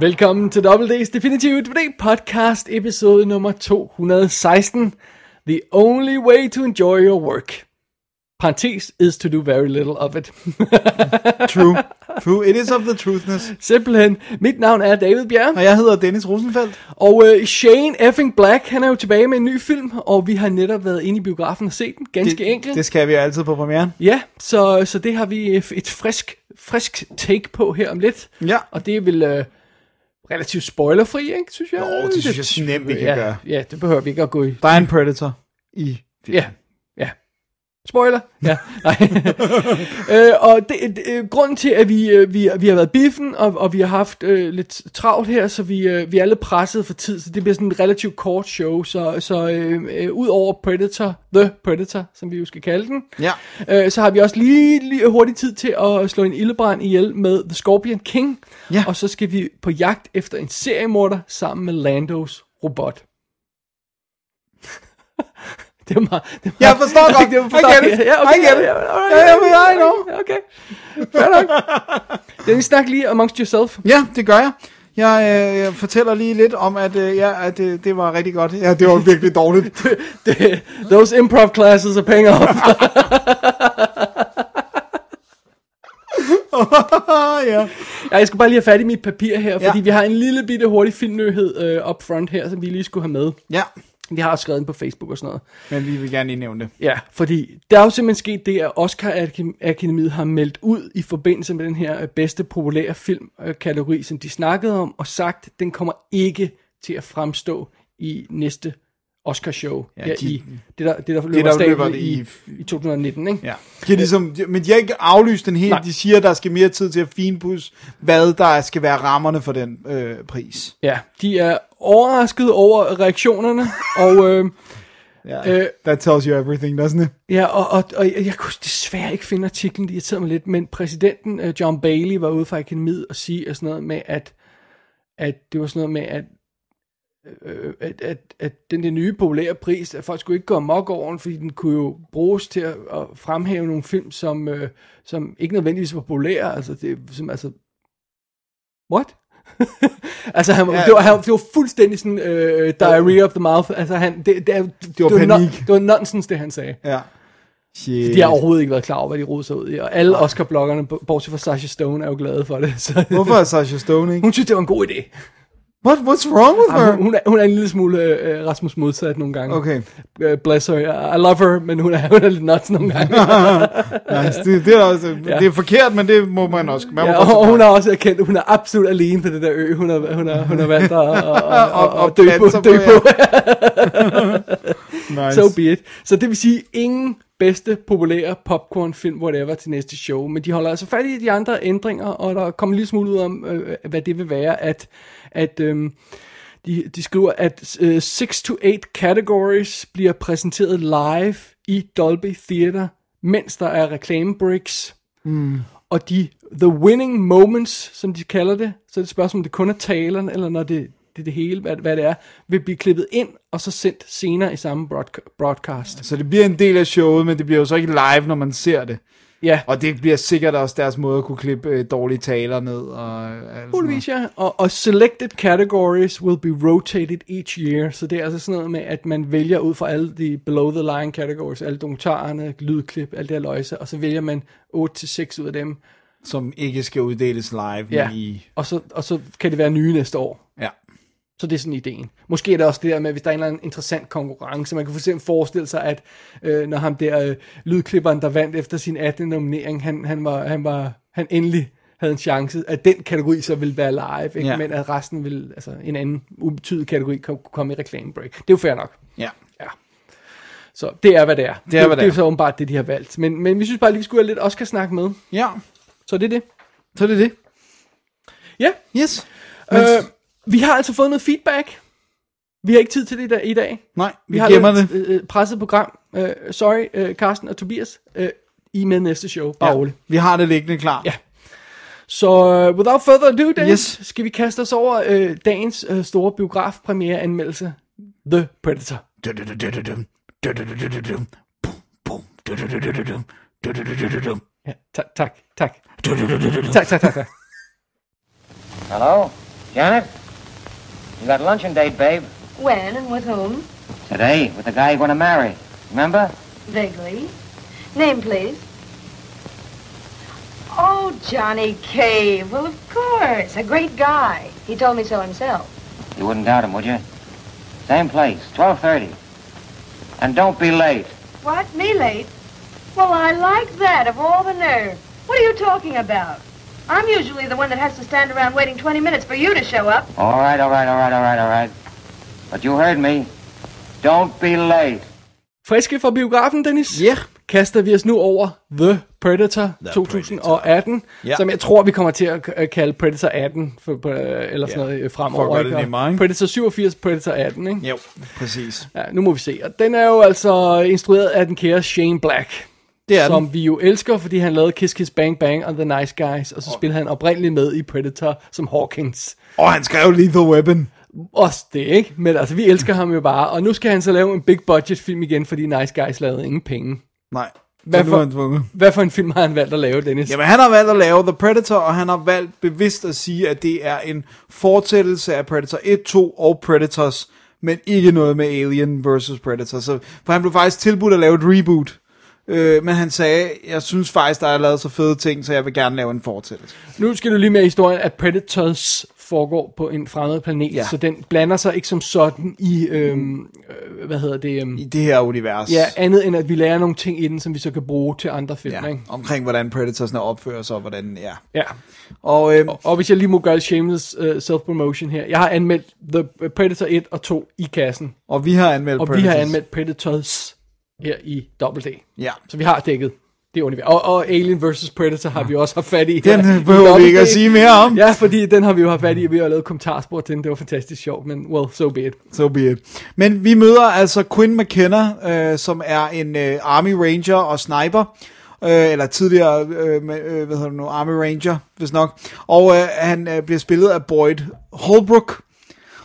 Velkommen til WD's Definitive DVD podcast, episode nummer 216. The only way to enjoy your work. Parentes is to do very little of it. True. True. It is of the truthness. Simpelthen. Mit navn er David Bjerg, Og jeg hedder Dennis Rosenfeldt. og øh, Shane effing Black, han er jo tilbage med en ny film, og vi har netop været inde i biografen og set den, ganske det, enkelt. Det skal vi altid på premieren. Ja, så, så det har vi et frisk, frisk take på her om lidt. Ja. Og det vel øh, relativt spoilerfri, ikke, synes jeg? Jo, det synes jeg nemt, vi kan ja, gøre. Ja, det behøver vi ikke at gå i. Der er en Predator i Ja, ja. Spoiler? Ja, nej. øh, og det, det, øh, grunden til, at vi, øh, vi, vi har været biffen, og, og vi har haft øh, lidt travlt her, så vi, øh, vi er lidt presset for tid, så det bliver sådan en relativt kort show. Så, så øh, øh, ud over Predator, The Predator, som vi jo skal kalde den, Ja. øh, så har vi også lige, lige hurtigt tid til at slå en ildebrand ihjel med The Scorpion King. Ja. Og så skal vi på jagt efter en seriemorder sammen med Landos robot. det var meget, det var, Jeg forstår godt. det var I get it. Ja, okay, I get it. Ja, ja, Ja, ja, ja, I know. Okay, fair nok. Dennis, snak lige amongst yourself. Ja, det gør jeg. Jeg, øh, jeg fortæller lige lidt om, at, øh, ja, at øh, det var rigtig godt. Ja, det var virkelig dårligt. Det, those improv classes are paying off. ja. Ja, jeg skal bare lige have fat i mit papir her, fordi Ja. vi har en lille bitte hurtig filmnyhed øh, up front her, som vi lige skulle have med. ja, Vi har også skrevet den på Facebook og sådan noget. men vi vil gerne lige nævne det. Ja, fordi der er jo simpelthen sket det, at Oscar Akademi- Akademiet har meldt ud i forbindelse med den her øh, bedste populære filmkategori, som de snakkede om, og sagt, at den kommer ikke til at fremstå i næste Oscar-show. Ja, Ja, de- i, det, der, det, der løber, der der løber i- i, i 2019, ikke? Ja. De er ligesom, men de har ikke aflyst den helt. Nej. De siger, at der skal mere tid til at finpudse, hvad der skal være rammerne for den øh, pris. Ja, de er overrasket over reaktionerne, og... Øh, Ja. Øh, That tells you everything, doesn't it? Ja, og, og, og jeg, jeg kunne desværre ikke finde artiklen, det irriterede mig lidt, men præsidenten uh, John Bailey var ude fra akademiet og sige og sådan noget med, at, at det var sådan noget med, at, øh, at, at, at den der nye populære pris, at folk skulle ikke gå amok over den, fordi den kunne jo bruges til at, at fremhæve nogle film, som, øh, som ikke nødvendigvis var populære, altså det, som, altså, what? altså han, ja, det, var, han, det var fuldstændig sådan øh, diarrhea of the mouth, altså han, det, det, er- det, var det, var, panik. det var nonsens det han sagde. Ja. Shit. De har overhovedet ikke været klar over, hvad de rodede sig ud i. Og alle Oscar-bloggerne, bortset fra Sasha Stone, er jo glade for det. Så Hvorfor er Sasha Stone ikke? hun synes, det var en god idé. What, what's wrong with Jamen, her? hun, hun, er, hun er en lille smule øh, Rasmus modsat nogle gange. Okay, Uh, bless her. I love her, men hun er, hun er lidt nuts nogle gange. nice. det, det, er også, det er forkert, men det må man også. Man må ja, godt og, og hun har også erkendt, at hun er absolut alene på det der ø. Hun har, hun har, hun har valgt at, at, at, Og- at dø på. og Dø på. Nice. So be it. Så det vil sige, ingen bedste populære popcornfilm, whatever, til næste show. Men de holder altså fat i de andre ændringer, og der kommer en lille smule ud om, øh, hvad det vil være, at, at øhm, de, de skriver, at 6 to 8 categories bliver præsenteret live i Dolby Theater, mens der er reklamebreaks. Mm. Og de the winning moments, som de kalder det, så er det et spørgsmål, om det kun er taleren, eller når det, det det hele, hvad, hvad det er, vil blive klippet ind, og så sendt senere i samme broadca- broadcast. Så det bliver en del af showet, men det bliver jo så ikke live, når man ser det. Ja, Og det bliver sikkert også deres måde at kunne klippe øh, dårlige taler ned. Og, øh, alt sådan noget. muligvis ja. Og, og selected categories will be rotated each year, så det er altså sådan noget med, at man vælger ud fra alle de below the line categories, alle dokumentarerne, lydklip, alt det her løjse, og så vælger man 8-6 ud af dem, Som ikke skal uddeles live ja. i... og, så, og så kan det være nye næste år. Ja. Så det er sådan ideen. Måske er det også det der med, hvis der er en eller anden interessant konkurrence. Man kan for eksempel forestille sig, at øh, når ham der øh, lydklipperen, der vandt efter sin 18. nominering, han, han, var, han, var, han endelig havde en chance, at den kategori så ville være live, ikke? Ja. men at resten ville, altså en anden ubetydelig kategori, kunne komme i reklamebreak. Det er jo fair nok. Ja. Ja. Så det er, hvad det er. Det er, hvad det det er er. så åbenbart det, de har valgt. Men, men vi synes bare lige, vi skulle have lidt Oscar-snak med. Ja, Så det er det. så er det det. Ja. Yes. Øh, Vi har altså fået noget feedback. Vi har ikke tid til det i dag. I dag. Nej, vi, Vi har gemmer det. øh, presset program. Uh, sorry, uh, Carsten og Tobias. Uh, I med næste show. Bare roligt. Vi har det liggende klar. Ja. Så uh, without further ado, Dennis, Yes. skal vi kaste os over uh, dagens uh, store biografpremiereanmeldelse. The Predator. Ja, tak, tak, tak. Tak, tak, tak, tak. Hello? Janet? You got a luncheon date, babe. When and with whom? Today, with the guy you're going to marry. Remember? Vaguely. Name, please. Oh, Johnny Cave. Well, of course. A great guy. He told me so himself. You wouldn't doubt him, would you? Same place, 12.30. And don't be late. What? Me late? Well, I like that, of all the nerve. What are you talking about? I'm usually the one that has to stand around waiting 20 minutes for you to show up. All right, all right, all right, all right, all right. But you heard me. Don't be late. Friske fra biografen, Dennis. Ja. Kaster vi os nu over The Predator The 2018, Ja. som jeg tror, vi kommer til at kalde Predator 18, for, på, eller sådan Ja. noget øh, For at fremover. det? Predator 87, Predator 18, ikke? Jo, præcis. Ja, nu må vi se. Og den er jo altså instrueret af den kære Shane Black. Det er som den. vi jo elsker, fordi han lavede Kiss Kiss Bang Bang og The Nice Guys, og så spillede han oprindeligt med i Predator som Hawkins. Og han skrev Lethal Weapon. Også det, ikke? Men altså, vi elsker ham jo bare, og nu skal han så lave en big budget film igen, fordi Nice Guys lavede ingen penge. Nej. Hvad for- han. Hvad for en film har han valgt at lave, Dennis? Jamen, han har valgt at lave The Predator, og han har valgt bevidst at sige, at det er en fortsættelse af Predator 1, 2 og Predators, men ikke noget med Alien vs. Predator. Så, for han blev faktisk tilbudt at lave et reboot. Øh, men han sagde, jeg synes faktisk, der er lavet så fede ting, så jeg vil gerne lave en fortsættelse. Nu skal du lige med historien, at Predators foregår på en fremmed planet, Ja. så den blander sig ikke som sådan i, øhm, øh, hvad hedder det, øhm, I det her univers. ja, andet end at vi lærer nogle ting i den, som vi så kan bruge til andre film, ja. ikke? Omkring, hvordan Predatorsne opfører sig, og hvordan, ja. Ja. Og, øh, Og hvis jeg lige må gøre et shameless uh, self-promotion her. Jeg har anmeldt The Predator 1 og 2 i kassen. og vi har anmeldt Og Predators. vi har anmeldt Predators her i Double D. Ja. Så vi har dækket det univers. Og, og Alien vs. Predator har vi også haft fat i. Den her behøver vi ikke at sige mere om. Ja, fordi den har vi jo haft fat i, vi har lavet kommentarspor til den. Det var fantastisk sjovt, men well, so be it. So be it. Men vi møder altså Quinn McKenna, øh, som er en øh, Army Ranger og sniper. Øh, eller tidligere, øh, øh, hvad hedder det nu, Army Ranger, hvis nok. Og øh, han øh, bliver spillet af Boyd Holbrook.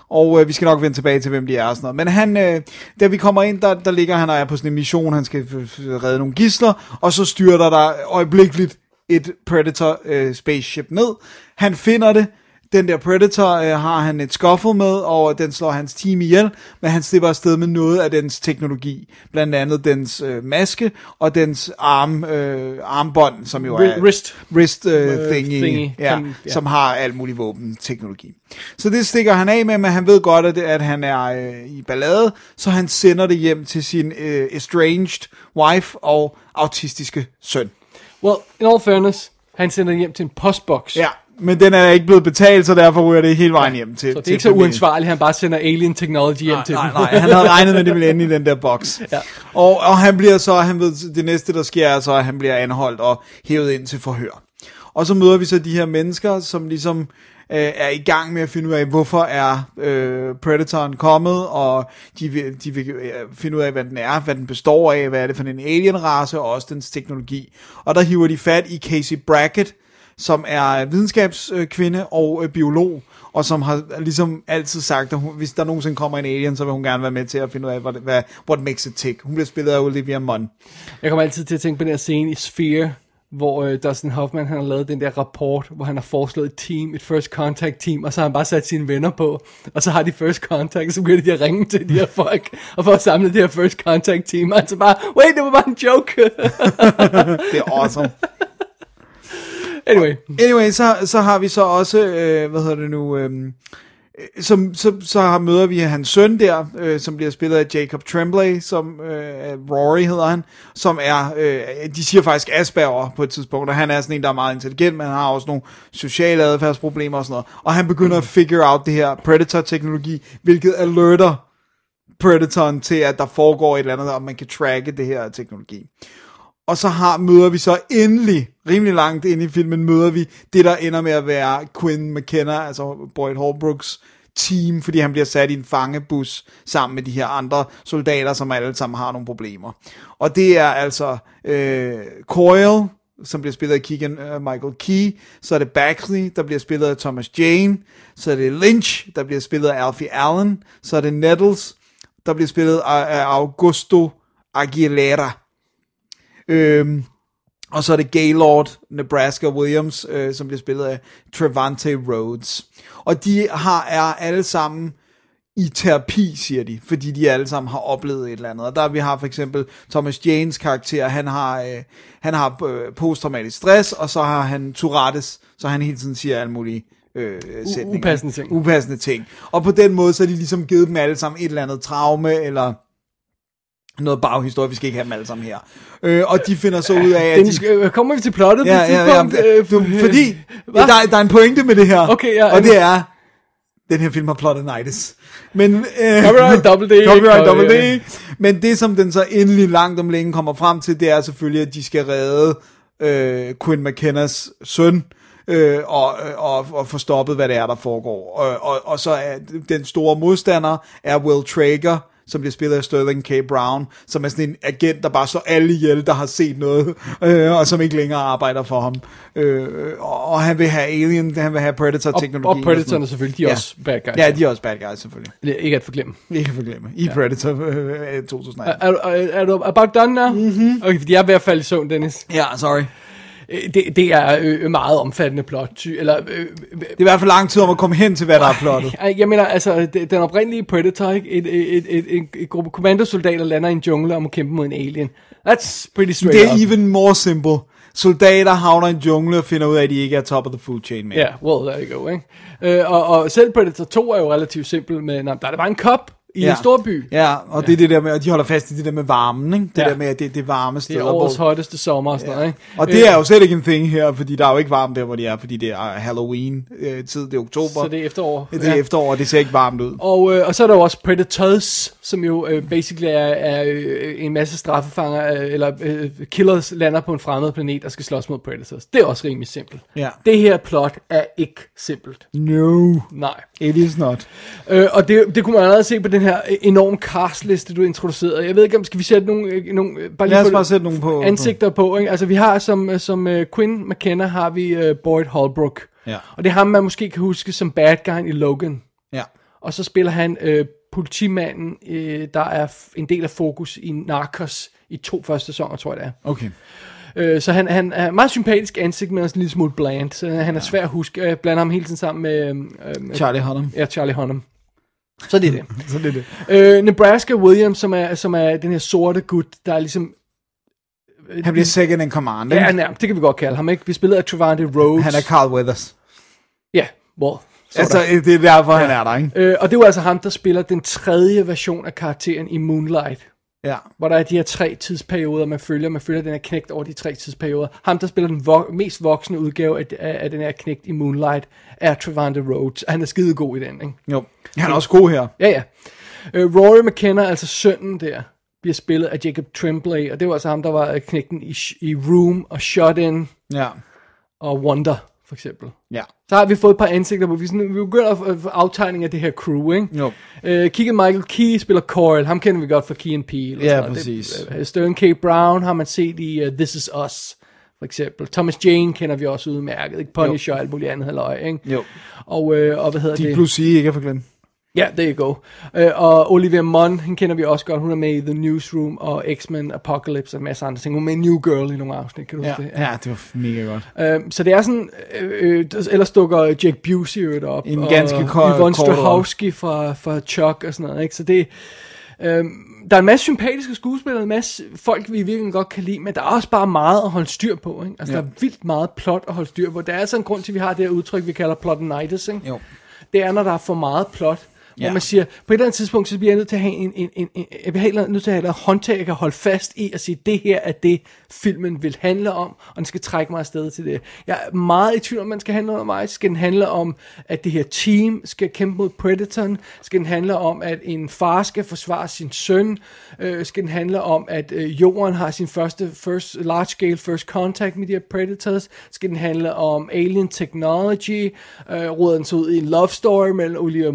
Og øh, vi skal nok vende tilbage til, hvem de er og sådan noget. Men han, øh, da vi kommer ind, der, der ligger han og er på sådan en mission. Han skal øh, redde nogle gisler. Og så styrter der øjeblikkeligt et Predator øh, spaceship ned. Han finder det. Den der Predator øh, har han et scuffle med, og den slår hans team ihjel, men han slipper afsted med noget af dens teknologi. Blandt andet dens øh, maske og dens arm, øh, armbånd, som jo er... Wri- wrist. Wrist øh, Øh, thingy, thingy, ja, kan- ja. som har alt muligt våbenteknologi. Så det stikker han af med, men han ved godt, at, at han er øh, i ballade, så han sender det hjem til sin øh, estranged wife og autistiske søn. Well, in all fairness, han sender den hjem til en postbox. Ja, men den er ikke blevet betalt, så derfor ryger det hele vejen hjem til Så det er ikke så uansvarligt, han bare sender alien technology hjem til Nej, dem. nej, han havde regnet med, at det ville ende i den der boks. Ja. Og, og han bliver så, han ved, det næste, der sker, er så, at han bliver anholdt og hævet ind til forhør. Og så møder vi så de her mennesker, som ligesom øh, er i gang med at finde ud af, hvorfor er øh, Predatoren kommet, og de vil, de vil øh, finde ud af, hvad den er, hvad den består af, hvad er det for en alien-race, og også dens teknologi. Og der hiver de fat i Casey Brackett, som er videnskabskvinde og øh, biolog, og som har ligesom altid sagt, at hun, hvis der nogensinde kommer en alien, så vil hun gerne være med til at finde ud af, hvad, hvad what makes it tick. Hun bliver spillet af Olivia Munn. Jeg kommer altid til at tænke på den her scene i Sphere, hvor øh, Dustin Hoffman han har lavet den der rapport, hvor han har foreslået et team, et first contact team, og så har han bare sat sine venner på, og så har de first contact, og så begynder de at ringe til de her folk, og for at samle det her first contact team, og altså bare, wait, det var bare en joke. Det er awesome anyway, Anyway, så, så har vi så også, øh, hvad hedder det nu, øh, som, så, så har, møder vi hans søn der, øh, som bliver spillet af Jacob Tremblay, som øh, Rory hedder han, som er, øh, de siger faktisk Asperger på et tidspunkt, og han er sådan en, der er meget intelligent, men han har også nogle sociale adfærdsproblemer og sådan noget, og han begynder at figure out det her Predator-teknologi, hvilket alerter Predatoren til, at der foregår et eller andet, og man kan tracke det her teknologi. Og så har, møder vi så endelig, rimelig langt ind i filmen, møder vi det, der ender med at være Quinn McKenna, altså Boyd Holbrooks team, fordi han bliver sat i en fangebus sammen med de her andre soldater, som alle sammen har nogle problemer. Og det er altså øh, Coyle, som bliver spillet af Keegan uh, Michael Key, så er det Baxley, der bliver spillet af Thomas Jane, så er det Lynch, der bliver spillet af Alfie Allen, så er det Nettles, der bliver spillet af, af Augusto Aguilera. Øhm, og så er det Gaylord Nebraska Williams, øh, som bliver spillet af Trevante Rhodes. Og de har er alle sammen i terapi, siger de, fordi de alle sammen har oplevet et eller andet. Og der vi har for eksempel Thomas Janes karakter, han har, øh, han har øh, posttraumatisk stress, og så har han Tourettes, så han hele tiden siger alle mulige øh, sætninger. upassende ting. Upassende ting. Og på den måde, så har de ligesom givet dem alle sammen et eller andet traume, eller noget baghistorie, vi skal ikke have dem alle sammen her. Øh, og de finder så ud af, at Dennis, de... øh, kommer vi til plottet Ja, på ja, ja, tidspunkt? Øh, du, øh, fordi hvad? der, der er en pointe med det her, Okay, ja, og det er, den her film har plottenitis. Men, øh, Copyright double D. Copyright double Ja. D. Men det, som den så endelig langt om længe kommer frem til, det er selvfølgelig, at de skal redde øh, Quinn McKennas søn, øh, og, og, og få stoppet, hvad det er, der foregår. Og, og, og så er den store modstander er Will Traeger, som bliver spillet af Sterling K. Brown, som er sådan en agent, der bare slår alle ihjel, der har set noget, øh, og som ikke længere arbejder for ham. Øh, og, og han vil have Alien, han vil have Predator-teknologi. Og, og Predatorne selvfølgelig, de er Ja. også bad guys. Ja, de er også bad guys, selvfølgelig. Ikke at forglemme. Ikke at forglemme. I ja. Predator øh, 2018. Er, er, er du about done now? Mm-hmm. Okay, fordi jeg er ved at falde i søvn, Dennis. Ja, sorry. Øh, Det, det er øh, meget omfattende plot. Eller, øh, øh, Det er i hvert fald lang tid om at komme hen til, hvad der er plottet. Jeg mener, altså, den oprindelige Predator, ikke? Et, et, et, et, et, et gruppe kommandosoldater lander i en jungle og må kæmpe mod en alien. That's pretty straight Det er up. even more simple. Soldater havner i en jungle og finder ud af, at de ikke er top of the food chain mere. Ja, yeah, well, there you go, ikke? Øh, og, og selv Predator 2 er jo relativt simpel med, nej, der er det bare en kop i Ja. en stor by. Ja, og ja. det er det der med, at de holder fast i det der med varmen, ikke? Det Ja. der med, at det, det er varme Det steder. er årets hvor, hotteste sommer og sådan noget, ikke? og det er jo slet ikke en thing her, fordi der er jo ikke varmt der, hvor de er, fordi det er Halloween-tid, det er oktober. Så det er efterår. det er efterår, og det ser ikke varmt ud. Og, øh, og så er der jo også Predators, som jo øh, basically er, er øh, en masse straffefanger, øh, eller øh, killers lander på en fremmed planet og skal slås mod Predators. Det er også rimelig simpelt. Ja. Det her plot er ikke simpelt. No, Nej. it is not. Øh, og det, det kunne man allerede se på den her enorme castliste, du introducerede. Jeg ved ikke, om skal vi sætte nogle, øh, nogle øh, bare Lad os bare sætte nogle på. ansigter på. Ikke? Altså vi har som, øh, som uh, Quinn McKenna har vi uh, Boyd Holbrook. Ja. Og det er ham, man måske kan huske som bad guy i Logan. Ja. Og så spiller han øh, politimanden, øh, der er en del af fokus i Narcos i to første sæsoner, tror jeg det er. Okay. Øh, så han, han er meget sympatisk ansigt, men også en lille smule bland. Så han er svær at huske. Jeg blander ham hele tiden sammen med... Øh, Charlie Hunnam. Ja, Charlie Hunnam. Så det er det. Så det er det. øh, Nebraska Williams, som er, som er den her sorte gut, der er ligesom... Han bliver second in command, ikke? Ja, nærmest, det kan vi godt kalde ham, ikke? Vi spiller af Trevante Rhodes. Han er Carl Weathers. Ja, well, Altså, det er derfor, han er der, ikke? Øh, og det var altså ham, der spiller den tredje version af karakteren i Moonlight. Ja. hvor der er de her tre tidsperioder, man følger. Man følger den her knægt over de tre tidsperioder. Ham, der spiller den vo- mest voksne udgave af, af, af den her knægt i Moonlight, er Trevante Rhodes. Han er skide god i den, ikke? Jo. Han er også god her. Ja, ja. Øh, Rory McKenna, altså sønnen der, bliver spillet af Jacob Tremblay, og det var altså ham, der var knægten i, i Room og Shut In Ja. og Wonder, for eksempel. Ja. Så har vi fået et par ansigter på. Vi, sådan, vi begynder at få- aftegning af det her crew, ikke? Jo. Øh, Keegan Michael Key spiller Coyle. Ham kender vi godt fra Key and Peele. og Ja, sådan præcis. Det, uh, Sterling K. Brown har man set i uh, This Is Us, for eksempel. Thomas Jane kender vi også udmærket. Ikke? Punisher og alt muligt andet halløj, ikke? Jo. Og, øh, og hvad hedder Deep det? Blue Sea, ikke at forglemme. Ja, there you go. Øh, og Olivia Munn, hende kender vi også godt. Hun er med i The Newsroom og X-Men Apocalypse og en masse andre ting. Hun er med i New Girl i nogle afsnit, kan du Ja. huske det? ja, det var mega godt. Øh, så det er sådan, øh, øh, ellers dukker Jake Busey jo op. En og ganske kort- Yvonne kort rolle. Strahovski fra, fra Chuck og sådan noget, ikke? Så det, øh, der er en masse sympatiske skuespillere, en masse folk, vi virkelig godt kan lide, men der er også bare meget at holde styr på, ikke? Altså, Ja. der er vildt meget plot at holde styr på. Der er altså en grund til, at vi har det her udtryk, vi kalder plotinitis, ikke? Jo. Det er, når der er for meget plot, hvor man siger, på et eller andet tidspunkt, så bliver jeg nødt til at have en, en, en, en jeg bliver nødt til at have et håndtag, jeg kan holde fast i, og sige, det her er det, filmen vil handle om, og den skal trække mig afsted til det. Jeg er meget i tvivl om, man skal handle om mig. Skal den handle om, at det her team skal kæmpe mod Predatoren? Skal den handle om, at en far skal forsvare sin søn? Øh, skal den handle om, at øh, jorden har sin første first, large scale first contact med de her Predators? Skal den handle om alien technology? Øh, råder den så ud i en love story mellem Olivia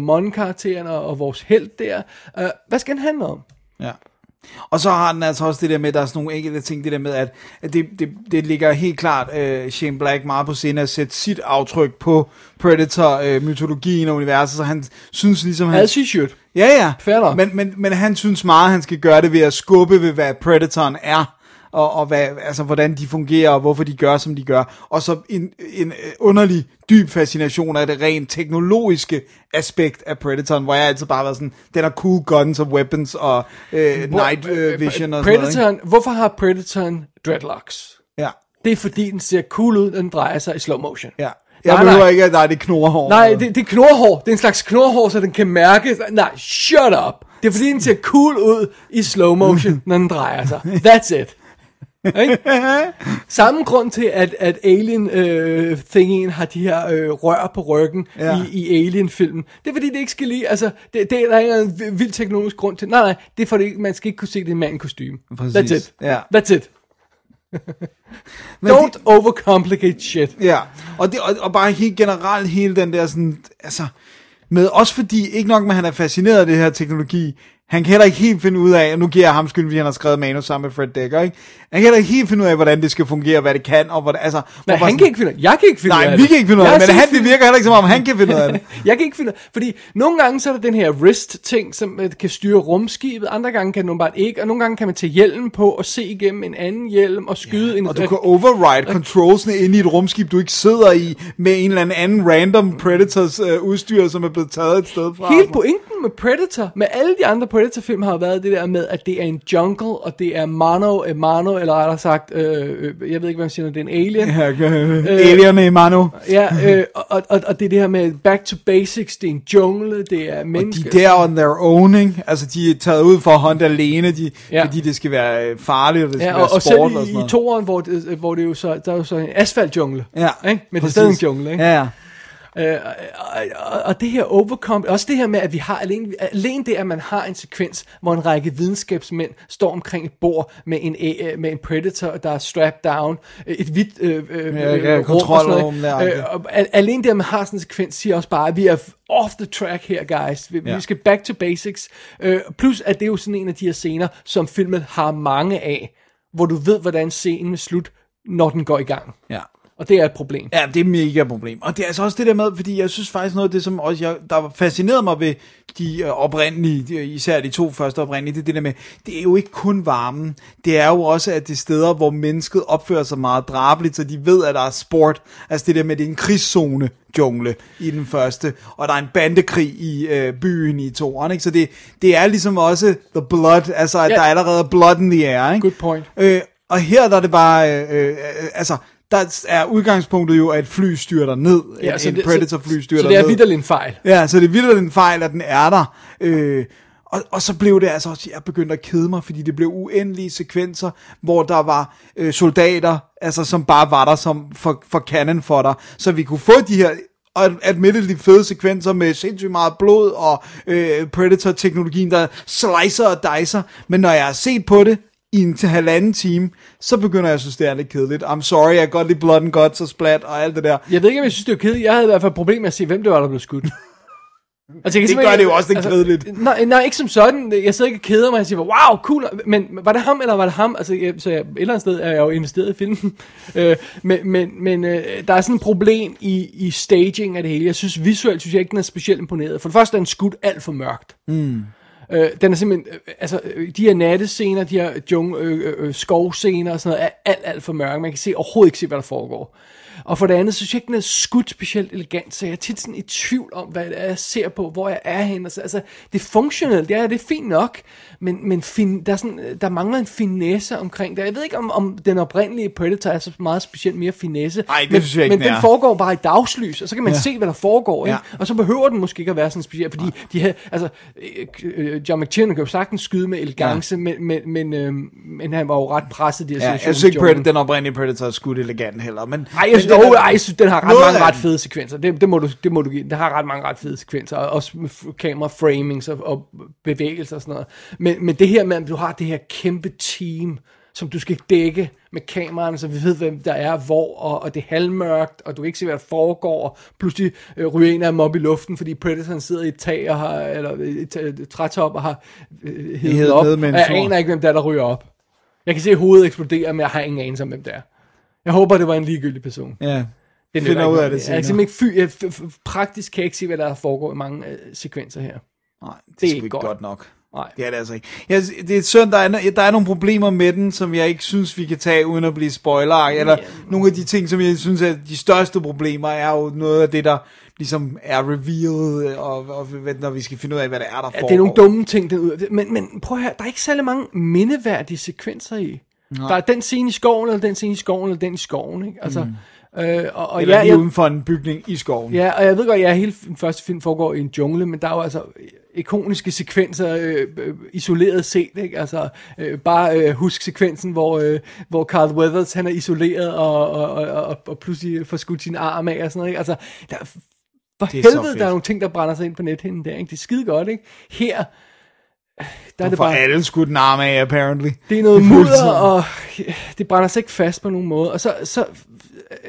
Munn-karakteren og, og vores held der? Øh, hvad skal den handle om? Ja. Og så har den altså også det der med, der er sådan nogle enkelte ting, det der med, at, at det, det, det ligger helt klart uh, Shane Black meget på scenen at sætte sit aftryk på Predator-mytologien uh, og universet, så han synes ligesom... Han, As he should. Ja, ja. Fair. Men, men, men han synes meget, han skal gøre det ved at skubbe ved, hvad Predatoren er, og, og hvad, altså, hvordan de fungerer, og hvorfor de gør, som de gør. Og så en, en underlig, dyb fascination af det rent teknologiske aspekt af Predatoren, hvor jeg altid bare var sådan, den har cool guns og weapons og øh, night øh, vision og sådan noget. Predatoren, hvorfor har Predatoren dreadlocks? Ikke? Ja, Det er fordi, den ser cool ud, når den drejer sig i slow motion. ja. Jeg Nej, behøver nej. ikke, at der er det knorhår. Nej, det, det er knorhår. Det er en slags knorhår, så den kan mærke. Nej, shut up. Det er fordi, den ser cool ud i slow motion, når den drejer sig. That's it. Ikke? Samme grund til, at, at Alien øh, har de her øh, rør på ryggen Ja. i, i Alien-filmen. Det er fordi, det ikke skal lige, altså, det, det er der ikke en vild teknologisk grund til. Nej, nej, det er fordi, man skal ikke kunne se det i en mand i kostume. Præcis. That's it. Ja. That's it. Men Don't overcomplicate shit. Ja, og, det, og, og bare helt generelt hele den der sådan, altså, med også fordi, ikke nok med, at han er fascineret af det her teknologi, han kan heller ikke helt finde ud af, og nu giver jeg ham skyld, fordi han har skrevet manus sammen med Fred Dekker, ikke? Han kan heller ikke helt finde ud af, hvordan det skal fungere, hvad det kan, og hvordan, altså... Nej, han sådan- kan ikke finde ud af Jeg kan ikke finde ud Nej, af vi det. kan ikke finde ud af det, men han, det virker heller ikke som om, han kan finde ud af det. jeg kan ikke finde fordi nogle gange så er der den her wrist-ting, som øh, kan styre rumskibet, andre gange kan den bare ikke, og nogle gange kan man tage hjelmen på og se igennem en anden hjelm og skyde en... Og du kan override controlsene inde i et rumskib, du ikke sidder i, med en eller anden random Predators øh, udstyr, som er blevet taget et sted fra. Hele pointen med Predator, med alle de andre Predator-film, har jo været det der med, at det er en jungle, og det er mano a mano, eller rettere sagt, øh, øh, jeg ved ikke, hvad man siger, det er en alien. Ja, øh, Alien i Manu. Ja, øh, og, og, og det er det her med back to basics, det er en jungle, det er De mennesker. er der on their own, ikke? Altså, de er taget ud for at håndte alene, de, ja. Fordi det skal være øh, farligt, og det skal Ja, være og, og sport selv og sådan i, toeren, hvor det, hvor det jo så, der er jo så en asfaltjungle. Ja, ikke? Men det er præcis. stadig en jungle, ikke? Ja, ja. Øh, og, og, og det her overcome, også det her med, at vi har alene, alene det, at man har en sekvens, hvor en række videnskabsmænd står omkring et bord med en, øh, med en predator, der er strapped down, øh, et hvidt øh, øh, Ja, øh, ja, kontrolrum Øh, alene det, at man har sådan en sekvens, siger også bare, at vi er off the track her, guys. Vi, ja. vi skal back to basics. Øh, plus, at det er jo sådan en af de her scener, som filmen har mange af, hvor du ved, hvordan scenen er slut, når den går i gang. ja. Og det er et problem. Ja, det er mega problem. Og det er altså også det der med, fordi jeg synes faktisk noget af det, som også jeg, der fascinerede mig ved de øh, oprindelige, de, især de to første oprindelige, det er det der med, det er jo ikke kun varmen. Det er jo også, at det er steder, hvor mennesket opfører sig meget drabeligt, så de ved, at der er sport. Altså det der med, det er en krigszone jungle i den første, og der er en bandekrig i øh, byen i toeren, ikke? Så det, det er ligesom også the blood, altså at Ja. der er allerede blood in the air, ikke? Good point. Øh, og her der er det bare, øh, øh, altså, der er udgangspunktet jo, at fly styrter ned. Ja, en, en Predator-fly styrter så, så det er ned. vidderligt en fejl. Ja, så det er vildt en fejl, at den er der. Øh, og, og så blev det altså også, jeg begyndte at kede mig, fordi det blev uendelige sekvenser, hvor der var øh, soldater, altså som bare var der som for, for cannon for dig. Så vi kunne få de her og admittedly fede sekvenser med sindssygt meget blod og øh, Predator-teknologien, der slicer og dicer. Men når jeg har set på det i en til halvanden time, så begynder jeg at synes, det er lidt kedeligt. I'm sorry, jeg kan godt lide blood and guts og splat og alt det der. Jeg ved ikke, om jeg synes, det var kedeligt. Jeg havde i hvert fald et problem med at se, hvem det var, der blev skudt. Altså, jeg kan Det gør det jo også lidt kedeligt. Nej, nej, ikke som sådan. Jeg sidder ikke og keder mig og siger, wow, cool. Men var det ham, eller var det ham? Altså, jeg, så jeg, et eller andet sted er jeg jo investeret i filmen. øh, men men, men øh, der er sådan et problem i, i staging af det hele. Jeg synes visuelt, synes jeg ikke, den er specielt imponeret. For det første er den skudt alt for mørkt. Mm. Øh, den er simpelthen, øh, altså øh, de her nattescener, de her jung, øh, øh, øh, skovscener og sådan noget, er alt, alt for mørke. Man kan se, overhovedet ikke se, hvad der foregår. Og for det andet, så synes jeg ikke, den er skudt specielt elegant, så jeg er tit sådan i tvivl om, hvad det er, jeg ser på, hvor jeg er henne. Altså, altså det er funktionelt, ja, det er fint nok, men, men fin, der, er sådan, der mangler en finesse omkring det. Jeg ved ikke, om, om den oprindelige Predator er så meget specielt mere finesse, Ej, det men, synes jeg ikke, men den den foregår bare i dagslys, og så kan man Ja. se, hvad der foregår, ikke? Ja. og så behøver den måske ikke at være sådan speciel, fordi de her, altså, øh, John McTiernan kan jo sagtens skyde med elegance, ja. men, men, men, øh, men han var jo ret presset de her Ja, jeg synes ikke, Predator, den oprindelige Predator er skudt elegant heller. Men, Ej, jeg men synes, den oh, ej, jeg synes, den har ret mange ret fede sekvenser. Det, det, må du, det må du give. Den har ret mange ret fede sekvenser. og Også kamera framings og, og bevægelser og sådan noget. Men, men det her med, at du har det her kæmpe team, som du skal dække med kameraerne, så vi ved, hvem der er hvor, og, og det er halvmørkt, og du kan ikke se, hvad der foregår, og pludselig øh, ryger en af dem op i luften, fordi Predatoren sidder i et tag, og har, eller et, et, et trætop, og har øh, hævet op, og jeg aner ikke, hvem der er, der ryger op. Jeg kan se hovedet eksplodere, men jeg har ingen anelse om, hvem det er. Jeg håber, det var en ligegyldig person. Ja, Det finder ud af det Jeg er senere. simpelthen ikke fy, jeg, praktisk kan jeg ikke se, hvad der foregår i mange øh, sekvenser her. Nej, det, Det er ikke godt. godt nok. Nej. Det er det altså ikke. Jeg, det er synd, der er, der er nogle problemer med den, som jeg ikke synes, vi kan tage uden at blive spoiler. Eller nogle af de ting, som jeg synes er de største problemer, er jo noget af det, der ligesom er revealed, og, og hvad- når vi skal finde ud af, hvad det er, der Ja, foregår. det er nogle dumme ting, den ud. Men, men prøv her, der er ikke særlig mange mindeværdige sekvenser i. Nej. Der er den scene i skoven, eller den scene i skoven, eller den i skoven, ikke? Altså, mm. øh, og, og Eller ja, lige uden for en bygning i skoven. ja, og jeg ved godt, at ja, hele den første film foregår i en jungle, men der er jo altså ikoniske sekvenser øh, øh, isoleret set, ikke? Altså, øh, bare øh, husk sekvensen, hvor, øh, hvor Carl Weathers, han er isoleret og, og, og, og, og pludselig får skudt sin arm af og sådan noget, ikke? Altså, der, er- for helvede, der er nogle ting, der brænder sig ind på nethinden der, ikke? Det er skide godt, ikke? Her, der er Det bare... alle skudt en arm af, apparently. Det er noget mudder, og det brænder sig ikke fast på nogen måde. Og så, så,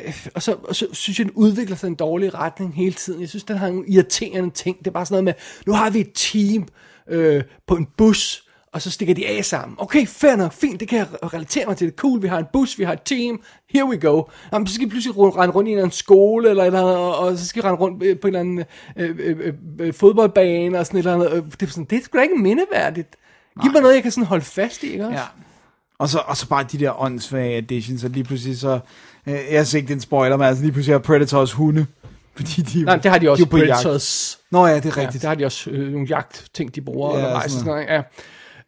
øh, og så, og så synes jeg, den udvikler sig i en dårlig retning hele tiden. Jeg synes, den har nogle irriterende ting. Det er bare sådan noget med, nu har vi et team øh, på en bus, og så stikker de af sammen. Okay, fair nok, fint, det kan jeg relatere mig til. Det er cool, vi har en bus, vi har et team, here we go. Jamen, så skal vi pludselig rende rundt i en eller anden skole, eller, eller og, og så skal vi rende rundt øh, på en eller anden øh, øh, øh, øh, fodboldbane, og sådan et eller andet. Det er, sådan, det er sgu da ikke mindeværdigt. Giv mig noget, jeg kan sådan holde fast i, ikke også? Ja. Og så, og så bare de der åndssvage additions, og lige pludselig så, øh, jeg ser ikke den spoiler, men altså lige pludselig har Predators hunde, fordi de, Nej, det har de også er på jagt. Predators. Nå ja, det er Ja, rigtigt. der har de også øh, nogle jagtting, de bruger Ja, ja, undervejs. sådan Sådan noget. Ja.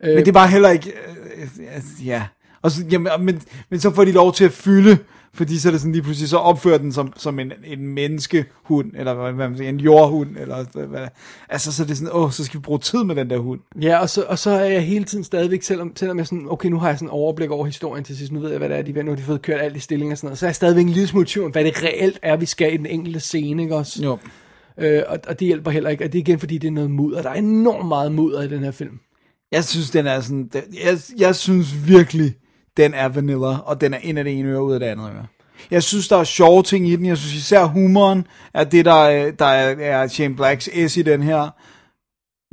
Øh, Men det er bare heller ikke, øh, øh, ja. Og så, jamen, men, men så får de lov til at fylde, fordi så er det sådan lige pludselig, så opfører den som, som en, en menneskehund, eller hvad man siger, en jordhund, eller hvad. Altså, så er det sådan, åh, så skal vi bruge tid med den der hund. Ja, og så, og så er jeg hele tiden stadigvæk, selvom, selvom jeg sådan, okay, nu har jeg sådan overblik over historien til sidst, nu ved jeg, hvad det er, de vil, nu har de fået kørt alt i stilling og sådan noget, så er jeg stadigvæk en lille smule tvivl om, hvad det reelt er, vi skal i den enkelte scene, ikke også? Jo. Øh, og, og det hjælper heller ikke, og det er igen, fordi det er noget mudder. Der er enormt meget mudder i den her film. Jeg synes, den er sådan, den, jeg, jeg synes virkelig, den er vanilla, og den er ind af det ene øre ud af det andet øre. Jeg synes, der er sjove ting i den. Jeg synes især humoren er det, der, øh, der er, er Shane Blacks S i den her.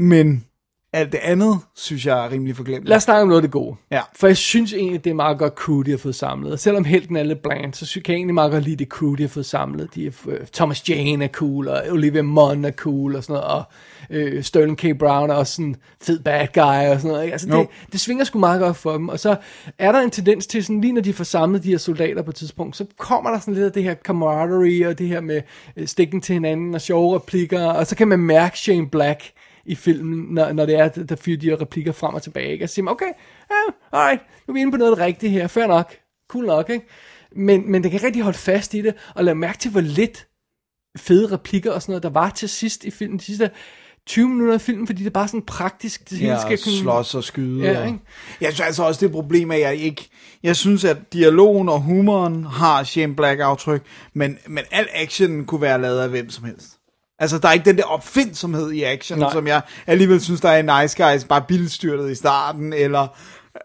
Men alt det andet, synes jeg er rimelig forglemt. Lad os snakke om noget af det gode. Ja. For jeg synes egentlig, det er meget godt crew, de har fået samlet. Og selvom helten er lidt bland, så sy- kan jeg egentlig meget godt lide det crew, de har fået samlet. De er, øh, Thomas Jane er cool, og Olivia Munn er cool, og sådan noget. Og øh, Sterling K. Brown er også sådan fed bad guy, og sådan noget. Ikke? Altså, Jo. det, det svinger sgu meget godt for dem. Og så er der en tendens til, sådan, lige når de får samlet de her soldater på et tidspunkt, så kommer der sådan lidt af det her camaraderie, og det her med øh, stikken til hinanden, og sjove replikker, og så kan man mærke Shane Black i filmen, når, når det er, der fyrer de her replikker frem og tilbage. Ikke? Og siger man, okay, ja, alright, nu er vi inde på noget rigtige her, fair nok, cool nok, ikke? Men, men det kan rigtig holde fast i det, og lade mærke til, hvor lidt fede replikker og sådan noget, der var til sidst i filmen, de sidste 20 minutter af filmen, fordi det er bare sådan praktisk, det hele Ja, skal kunne... slås og skyde. Ja, og... ikke? Jeg synes altså også, det er problem, at jeg ikke... Jeg synes, at dialogen og humoren har Shane Black-aftryk, men, men al actionen kunne være lavet af hvem som helst. Altså, der er ikke den der opfindsomhed i action, Nej. som jeg alligevel synes, der er i Nice Guys, bare bilstyrtet i starten, eller,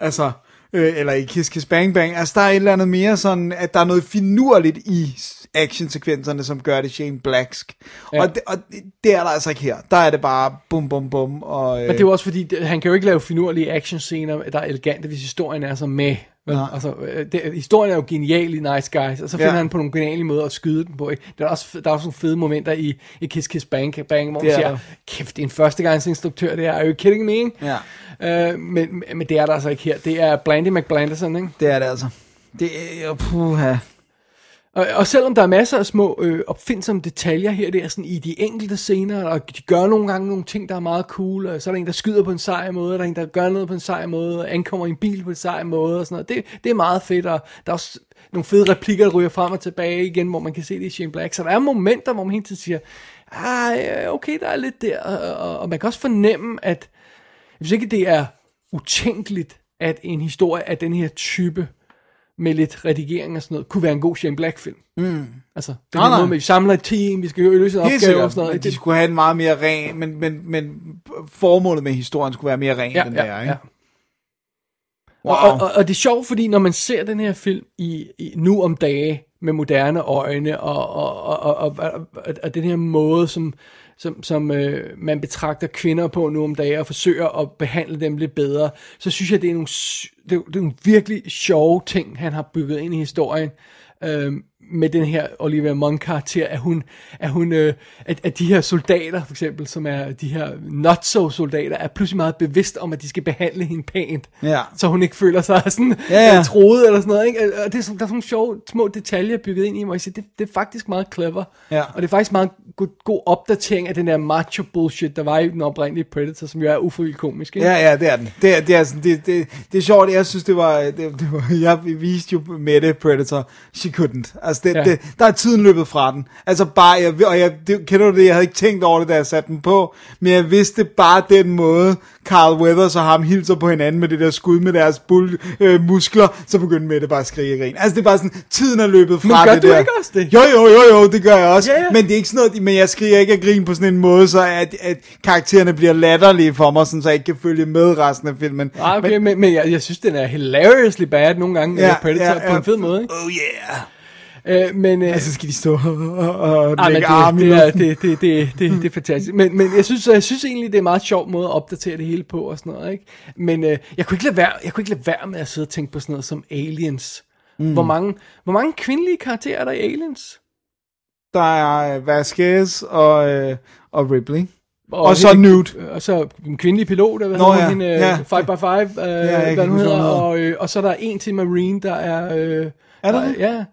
altså, øh, eller i Kiss Kiss Bang Bang. Altså, der er et eller andet mere sådan, at der er noget finurligt i actionsekvenserne, som gør det Shane Blacksk. Ja. Og, det, og det, er der altså ikke her. Der er det bare bum bum bum. Og, øh, Men det er jo også fordi, han kan jo ikke lave finurlige actionscener, der er elegante, hvis historien er så med. Nej. Altså, øh, det, historien er jo genial i Nice Guys, og så finder Ja. han på nogle geniale måder at skyde den på. Ikke? Der, er også, der er også nogle fede momenter i, i Kiss Kiss Bang Bang, hvor man er siger, der. kæft, det er en førstegangsinstruktør, det er, are you kidding me? ikke? Ja. Øh, men, men det er der altså ikke her. Det er Blandy McBlanderson, ikke? Det er det altså. Det er, puha. Og, og selvom der er masser af små øh, opfindsomme detaljer her der sådan i de enkelte scener, og de gør nogle gange nogle ting, der er meget cool, og så er der en, der skyder på en sej måde, og der er en, der gør noget på en sej måde, og ankommer i en bil på en sej måde, og sådan noget. Det, det er meget fedt, og der er også nogle fede replikker, der ryger frem og tilbage igen, hvor man kan se det i Shane Black. Så der er momenter, hvor man hele tiden siger, ah, okay, der er lidt der, og, og, og man kan også fornemme, at hvis ikke det er utænkeligt, at en historie af den her type med lidt redigering og sådan noget, kunne være en god Shane Black-film. Mm. Altså, det er Nej, noget med, vi samler et team, vi skal løse en opgave og sådan noget. de Det- skulle have en meget mere ren, men, men, men formålet med historien skulle være mere ren, ja, den ja, der, ikke? ja. Wow. Og, og, og det er sjovt, fordi når man ser den her film i, i nu om dage med moderne øjne, og, og, og, og, og, og, og den her måde, som, som, som øh, man betragter kvinder på nu om dagen, og forsøger at behandle dem lidt bedre, så synes jeg, det er nogle, det er, det er nogle virkelig sjove ting, han har bygget ind i historien. Øh, med den her Olivia Munn karakter, at hun, at hun øh, at, at de her soldater, for eksempel, som er de her not-so soldater, er pludselig meget bevidst om, at de skal behandle hende pænt, Ja. så hun ikke føler sig sådan Ja, ja, ja. troet eller sådan noget. Ikke? Og det er, sådan- der er sådan nogle sjove små detaljer bygget ind i, siger, det, det er faktisk meget clever. Ja. Og det er faktisk meget god, god opdatering af den der macho bullshit, der var i den oprindelige Predator, som jo er ufrivilligt komisk. Ikke? Ja, ja, det er den. Det er, det er, sådan, det, det, det er sjovt, jeg synes, det var, det, det var jeg viste jo med det Predator, she couldn't. Altså, det, ja. Det, der er tiden løbet fra den. Altså bare, jeg, og jeg, det, kender du det, jeg havde ikke tænkt over det, da jeg satte den på, men jeg vidste bare den måde, Carl Weathers og ham hilser på hinanden med det der skud med deres bull, øh, muskler, så begyndte med det bare at skrige og grine. Altså, det er bare sådan, tiden er løbet fra gør det du der. ikke også det? Jo, jo, jo, jo, det gør jeg også. Ja, ja. Men det er ikke sådan noget, men jeg skriger ikke og griner på sådan en måde, så at, at karaktererne bliver latterlige for mig, sådan, så jeg ikke kan følge med resten af filmen. Ah, okay, men, men, men jeg, jeg synes, den er hilariously bad nogle gange, ja, Predator, ja, ja. på en fed måde. Ikke? Oh yeah. Øh, men, øh, Altså skal de stå og, og men lægge arme det, det, er, det, det, det, det, det er fantastisk. Men, men jeg, synes, jeg synes egentlig, det er en meget sjov måde at opdatere det hele på og sådan noget. Ikke? Men øh, jeg, kunne ikke lade være, jeg kunne ikke lade være med at sidde og tænke på sådan noget som Aliens. Mm. Hvor, mange, hvor mange kvindelige karakterer er der i Aliens? Der er øh, Vasquez og, øh, og Ripley. Og så hende- Newt. Og så en kvindelig pilot, der Nå, hedder ja, hende, ja. 5x5, øh, hvad hun hedder, hvad og, øh, og så er der en til Marine, der er... Øh, Er der der, det? Ja.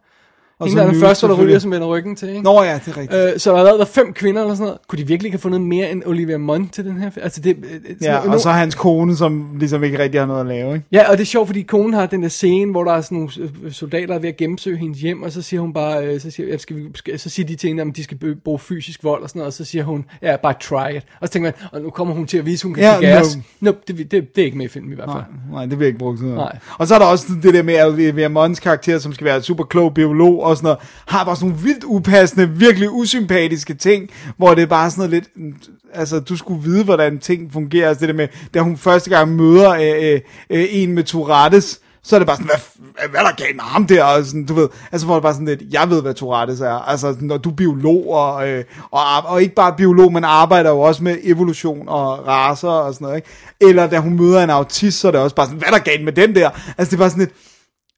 Og Hende så der er den første, der ryger, som vender ryggen til, ikke? Nå ja, det er rigtigt. Øh, så der har været fem kvinder eller sådan noget. Kunne de virkelig ikke have fundet mere end Olivia Munn til den her? Altså det, øh, sådan ja, og så hans kone, som ligesom ikke rigtig har noget at lave, ikke? Ja, og det er sjovt, fordi konen har den der scene, hvor der er sådan nogle øh, soldater der er ved at gennemsøge hendes hjem, og så siger hun bare, øh, så siger, ja, skal vi, skal, så siger de til hende, at de skal bruge fysisk vold og sådan noget, og så siger hun, ja, bare try it. Og så tænker man, og nu kommer hun til at vise, hun kan Ja, give gas. no. No. Nope, det, det, det, er ikke med i filmen i hvert fald. Nej, nej, det jeg ikke bruge sådan noget. Nej. Og så er der også det der med Olivia Munns karakter, som skal være super klog biolog og sådan noget, har bare sådan nogle vildt upassende, virkelig usympatiske ting, hvor det er bare sådan noget lidt, mm, altså du skulle vide, hvordan ting fungerer, altså det der med, da hun første gang møder øh, øh, øh, en med Tourettes, så er det bare sådan, hvad, hvad er der galt med ham der? Og sådan, du ved, altså hvor det bare sådan lidt, jeg ved, hvad Tourettes er. Altså, når du er biolog, og, øh, og, og ikke bare biolog, men arbejder jo også med evolution og raser og sådan noget, ikke? Eller da hun møder en autist, så er det også bare sådan, hvad er der galt med den der? Altså, det er bare sådan lidt,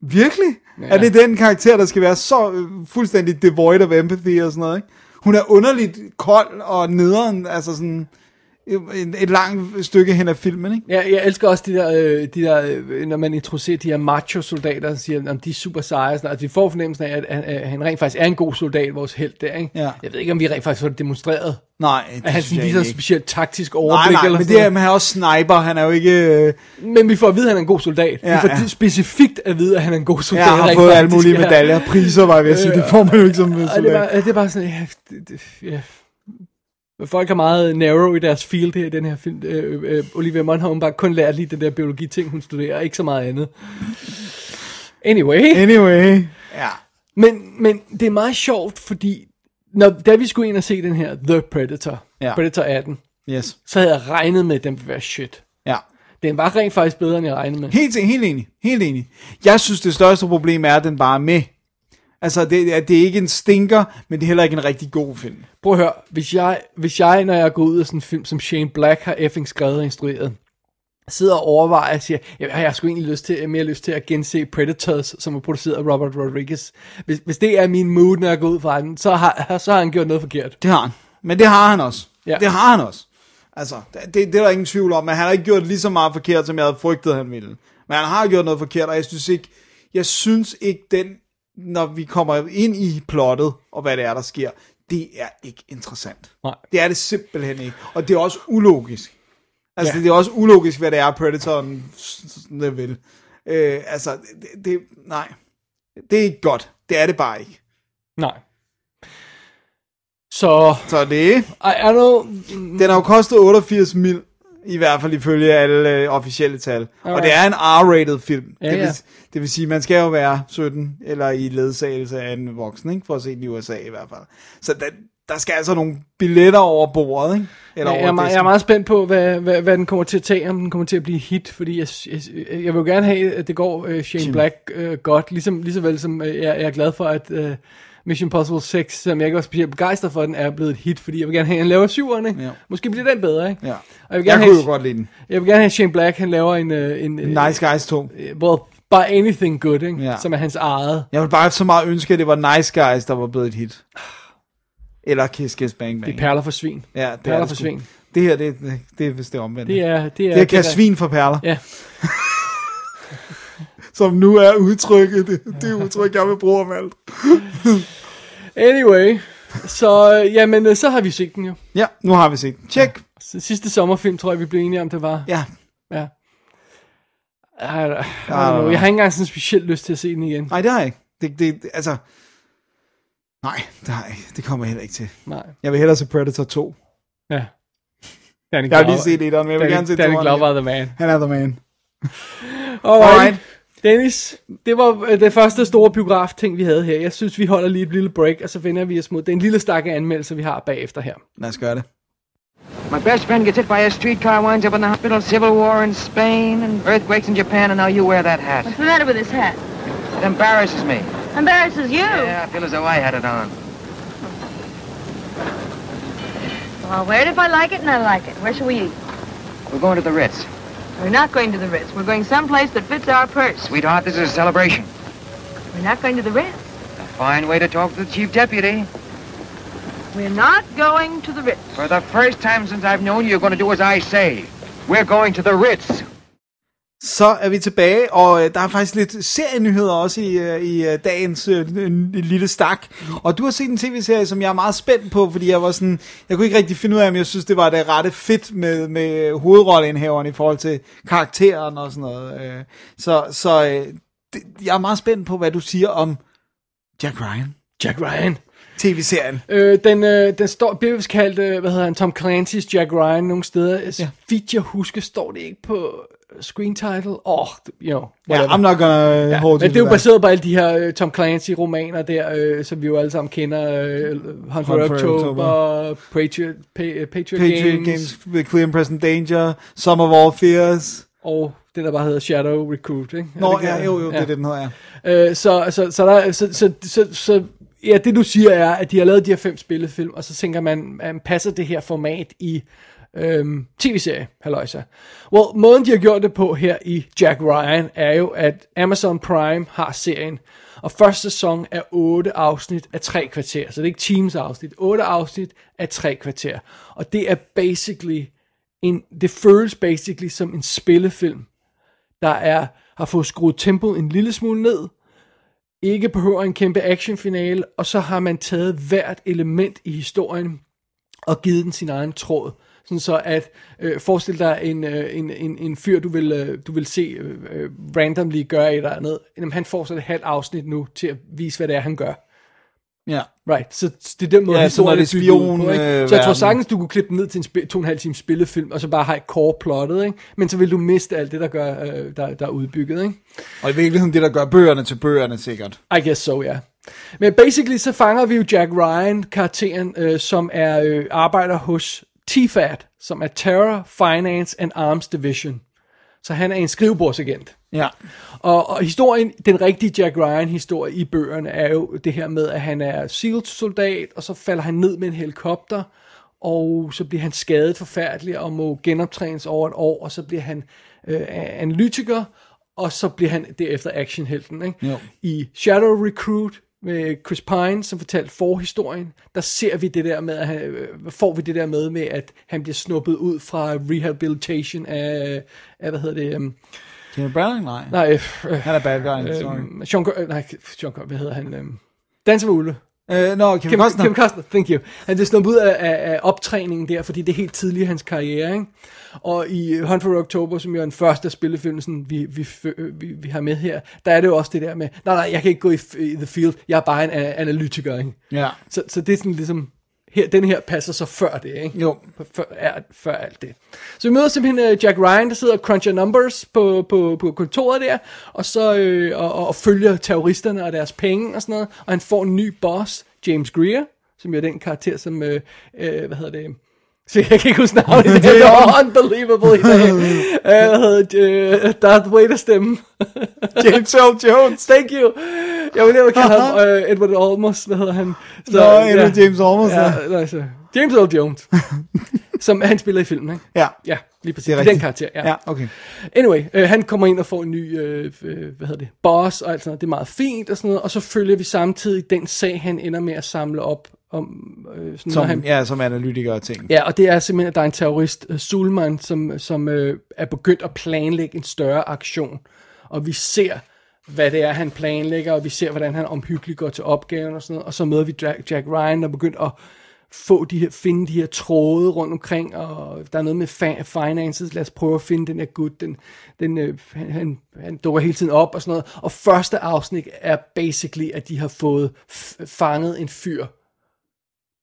virkelig? Ja. Er det den karakter, der skal være så øh, fuldstændig devoid of empathy og sådan noget, ikke? Hun er underligt kold og nederen, altså sådan et, et langt stykke hen af filmen, ikke? Ja, jeg elsker også de der, øh, de der øh, når man introducerer de her macho-soldater, og siger, at de er super seje, og sådan, at vi får fornemmelsen af, at, at, at han rent faktisk er en god soldat, vores held der, ikke? Ja. Jeg ved ikke, om vi rent faktisk får det demonstreret, Nej, at han sådan viser specielt taktisk overblik, Nej, nej, eller men det er, men han er også sniper, han er jo ikke... Øh, Men vi får at vide, at han er en god soldat. Ja, vi får ja. specifikt at vide, at han er en god soldat. ja, har rent fået alle mulige medaljer, priser, var jeg ved at sige, det får man jo ikke som Og det, er soldat. bare, det er bare sådan, ja, det, det, ja. Folk er meget narrow i deres field her i den her film. Øh, øh, Olivia Munn har bare kun lært lige den der biologi-ting, hun studerer, ikke så meget andet. Anyway. Anyway, ja. Men, men det er meget sjovt, fordi når, da vi skulle ind og se den her The Predator, Ja. Predator 18, Yes. så havde jeg regnet med, at den ville være shit. Ja. Den var rent faktisk bedre, end jeg regnede med. Helt, helt enig. Helt enig. Jeg synes, det største problem er, at den bare er med. Altså, det, er- det er ikke en stinker, men det er heller ikke en rigtig god film. Prøv at høre, hvis jeg, hvis jeg, når jeg går ud af sådan en film, som Shane Black har effing skrevet og instrueret, sidder og overvejer og siger, jeg, jeg har sgu egentlig lyst til, mere lyst til at gense Predators, som er produceret af Robert Rodriguez. Hvis, hvis det er min mood, når jeg går ud fra den, så har, så har han gjort noget forkert. Det har han. Men det har han også. Ja. Det har han også. Altså, det, det, det er der ingen tvivl om, men han har ikke gjort lige så meget forkert, som jeg havde frygtet, han ville. Men han har gjort noget forkert, og jeg synes ikke, jeg synes ikke, den når vi kommer ind i plottet, og hvad det er, der sker, det er ikke interessant. Nej. Det er det simpelthen ikke. Og det er også ulogisk. Altså, Ja. det er også ulogisk, hvad det er, Predatoren vil. Øh, altså, det, det, nej. Det er ikke godt. Det er det bare ikke. Nej. Så, Så det, I, I know, den har jo kostet 88 mil, i hvert fald ifølge alle øh, officielle tal. Og Alright. det er en R-rated film. Ja, det, vil, ja. det vil sige, man skal jo være 17, eller i ledsagelse af en voksen, ikke? for at se den i USA i hvert fald. Så der, der skal altså nogle billetter over bordet, ikke? Eller jeg, over er, meget, jeg er meget spændt på, hvad, hvad, hvad den kommer til at tage, om den kommer til at blive hit, fordi jeg, jeg, jeg vil jo gerne have, at det går uh, Shane Black uh, godt, ligesom, lige så vel som uh, jeg, jeg er glad for, at uh, Mission Impossible 6, som jeg ikke var specielt begejstret for, den er blevet et hit, fordi jeg vil gerne have, at han laver syveren, ikke? Ja. Måske bliver den bedre, ikke? Ja. Og jeg vil Jeg gerne kunne have, jo godt lide den. jeg vil gerne have Shane Black, han laver en, uh, en uh, Nice Guys 2. well, by anything good, ikke? Ja. som er hans eget. Jeg vil bare så meget ønske, at det var Nice Guys, der var blevet et hit. Eller Kiss Kiss Bang Bang. Det er perler for svin. Ja, det perler er det for svin. Det her, det, det, det er vist det omvendte. Det er, det er, det er kan der- svin for perler, Ja, som nu er udtrykket. Det, det er udtryk, jeg vil bruge om alt. anyway. Så, øh, jamen, øh, så har vi set den jo. Ja, nu har vi set. den. Tjek. Så Sidste sommerfilm, tror jeg, vi blev enige om, det var. Ja, Ja. I, I, know. Jeg har ikke engang sådan specielt lyst til at se den igen. nej, det har jeg ikke. Det, det, altså, nej, det har jeg ikke. Det kommer jeg heller ikke til. Nej. Jeg vil hellere se Predator 2. Ja. Danny Jeg har lige set etteren, men jeg vil gerne se Danny Glover er the man. Han er the man. Alright. Alright. Dennis, det var øh, det første store biograf-ting, vi havde her. Jeg synes, vi holder lige et lille break, og så vender vi os mod den lille stakke anmeldelse, vi har bagefter her. Lad os gøre det. My best friend gets hit by a streetcar, winds up in the hospital, civil war in Spain, and earthquakes in Japan, and now you wear that hat. What's the matter with this hat? It embarrasses me. Embarrasses you. Yeah, I feel as though I had it on. Well, I'll wear it if I like it, and I like it. Where shall we eat? We're going to the Ritz. We're not going to the Ritz. We're going someplace that fits our purse. Sweetheart, this is a celebration. We're not going to the Ritz. A fine way to talk to the chief deputy. We're not going to the Ritz. For the first time since I've known you, you're going to do as I say. We're going to the Ritz. Så er vi tilbage, og øh, der er faktisk lidt serienyheder også i, øh, i øh, dagens øh, en, en lille stak. Og du har set en tv-serie, som jeg er meget spændt på, fordi jeg var sådan, jeg kunne ikke rigtig finde ud af, om jeg synes, det var det rette fedt med, med hovedrolleindhaveren i forhold til karakteren og sådan noget. Øh, Så, så øh, det, jeg er meget spændt på, hvad du siger om Jack Ryan, Jack Ryan. tv-serien. Øh, den, øh, den står, bliver vist kaldt, øh, hvad hedder han, Tom Clancy's Jack Ryan nogle steder. Ja. Vidt jeg husker, står det ikke på screen title. Åh, oh, you know, Ja, whatever. I'm not gonna Ja, ja, hold men det er jo baseret på alle de her uh, Tom Clancy-romaner der, uh, som vi jo alle sammen kender. Uh, Hunt for Hunt for October, Patriot, pa- Patriot, Patriot Games, Games with Clear and Present Danger, Some of All Fears. og den der bare hedder Shadow Recruit. Ikke? Er Nå, det ja, det? jo, jo, det er det, den hedder, ja. Øh, så, så, så, der, så, så, så, så, ja, det du siger er, at de har lavet de her fem spillefilm, og så tænker man, man passer det her format i øhm, tv-serie, halløjsa. Well, måden de har gjort det på her i Jack Ryan, er jo, at Amazon Prime har serien, og første sæson er otte afsnit af tre kvarter, så det er ikke teams afsnit, otte afsnit af tre kvarter, og det er basically, en, det føles basically som en spillefilm, der er, har fået skruet tempoet en lille smule ned, ikke behøver en kæmpe actionfinale, og så har man taget hvert element i historien og givet den sin egen tråd. Sådan så at, øh, forestil dig en, øh, en, en, en fyr, du vil, øh, du vil se øh, øh, randomly gøre et eller andet. Jamen, han får så et halvt afsnit nu til at vise, hvad det er, han gør. Ja. Right, så det er den måde, Ja, historien er ud på, spion, ikke? Så jeg tror sagtens, du kunne klippe den ned til en spi- to og en halv time spillefilm, og så bare have core plottet, ikke? Men så vil du miste alt det, der, gør, øh, der, der er udbygget, ikke? Og i virkeligheden det, der gør bøgerne til bøgerne, sikkert. I guess so, ja. Yeah. Men basically så fanger vi jo Jack Ryan, karakteren, øh, som er øh, arbejder hos TFAT, som er Terror, Finance and Arms Division. Så han er en skrivebordsagent. Ja. Og, og historien, den rigtige Jack Ryan historie i bøgerne, er jo det her med, at han er SEAL-soldat, og så falder han ned med en helikopter, og så bliver han skadet forfærdeligt, og må genoptrænes over et år, og så bliver han øh, analytiker, og så bliver han derefter actionhelten. Ikke? Jo. I Shadow Recruit med Chris Pine, som fortalte forhistorien, der ser vi det der med, at han, øh, får vi det der med, med, at han bliver snuppet ud fra rehabilitation af, af hvad hedder det, um, Kenneth Branagh? Nej. Nej, øh, Han er bad guy, øh, sorry. Sean, øh, nej, Sean, hvad hedder han? Øh, Danser med Ulve. Øh, Nå, Kevin Kim, Costner. Kim Costner, thank you. Han er snuppet ud af, af, af optræningen der, fordi det er helt tidligt i hans karriere, ikke? Og i Hunt for October, som jo er den første spillefilm, sådan, vi, vi, vi, vi har med her, der er det jo også det der med, nej, nej, jeg kan ikke gå i, i the field, jeg er bare en a- analytiker, ikke? Ja. Så, så det er sådan ligesom, her, den her passer så før det, ikke? Jo. Før, er, før alt det. Så vi møder simpelthen uh, Jack Ryan, der sidder og cruncher numbers på, på, på kontoret der, og så øh, og, og, og følger terroristerne og deres penge og sådan noget, og han får en ny boss, James Greer, som jo er den karakter, som, øh, øh, hvad hedder det, så jeg kan ikke huske navnet dag, det var unbelievable i dag. uh, hvad hedder det, uh, Darth Vader stemme. James Earl Jones. Thank you. Jeg vil lige kalde ham uh, Edward Olmos, hvad hedder han? Nå, Edward James Olmos, Ja, ja. nej, så. James Earl Jones. som han spiller i filmen, ikke? Ja. Ja, lige præcis. Det er Det er den karakter, ja. Ja, okay. Anyway, øh, han kommer ind og får en ny, øh, øh, hvad hedder det, boss og alt sådan noget. Det er meget fint og sådan noget. Og så følger vi samtidig den sag, han ender med at samle op om, øh, sådan, Som, han, ja, som analytiker og ting. Ja, og det er simpelthen, at der er en terrorist, uh, Sulman, som, som øh, er begyndt at planlægge en større aktion. Og vi ser, hvad det er, han planlægger, og vi ser, hvordan han omhyggeligt går til opgaven og sådan noget. Og så møder vi Jack, Jack Ryan, der er begyndt at få de her, finde de her tråde rundt omkring, og der er noget med fa- finances, lad os prøve at finde den her gut, den, den, øh, han, han, han dukker hele tiden op og sådan noget. Og første afsnit er basically, at de har fået fanget en fyr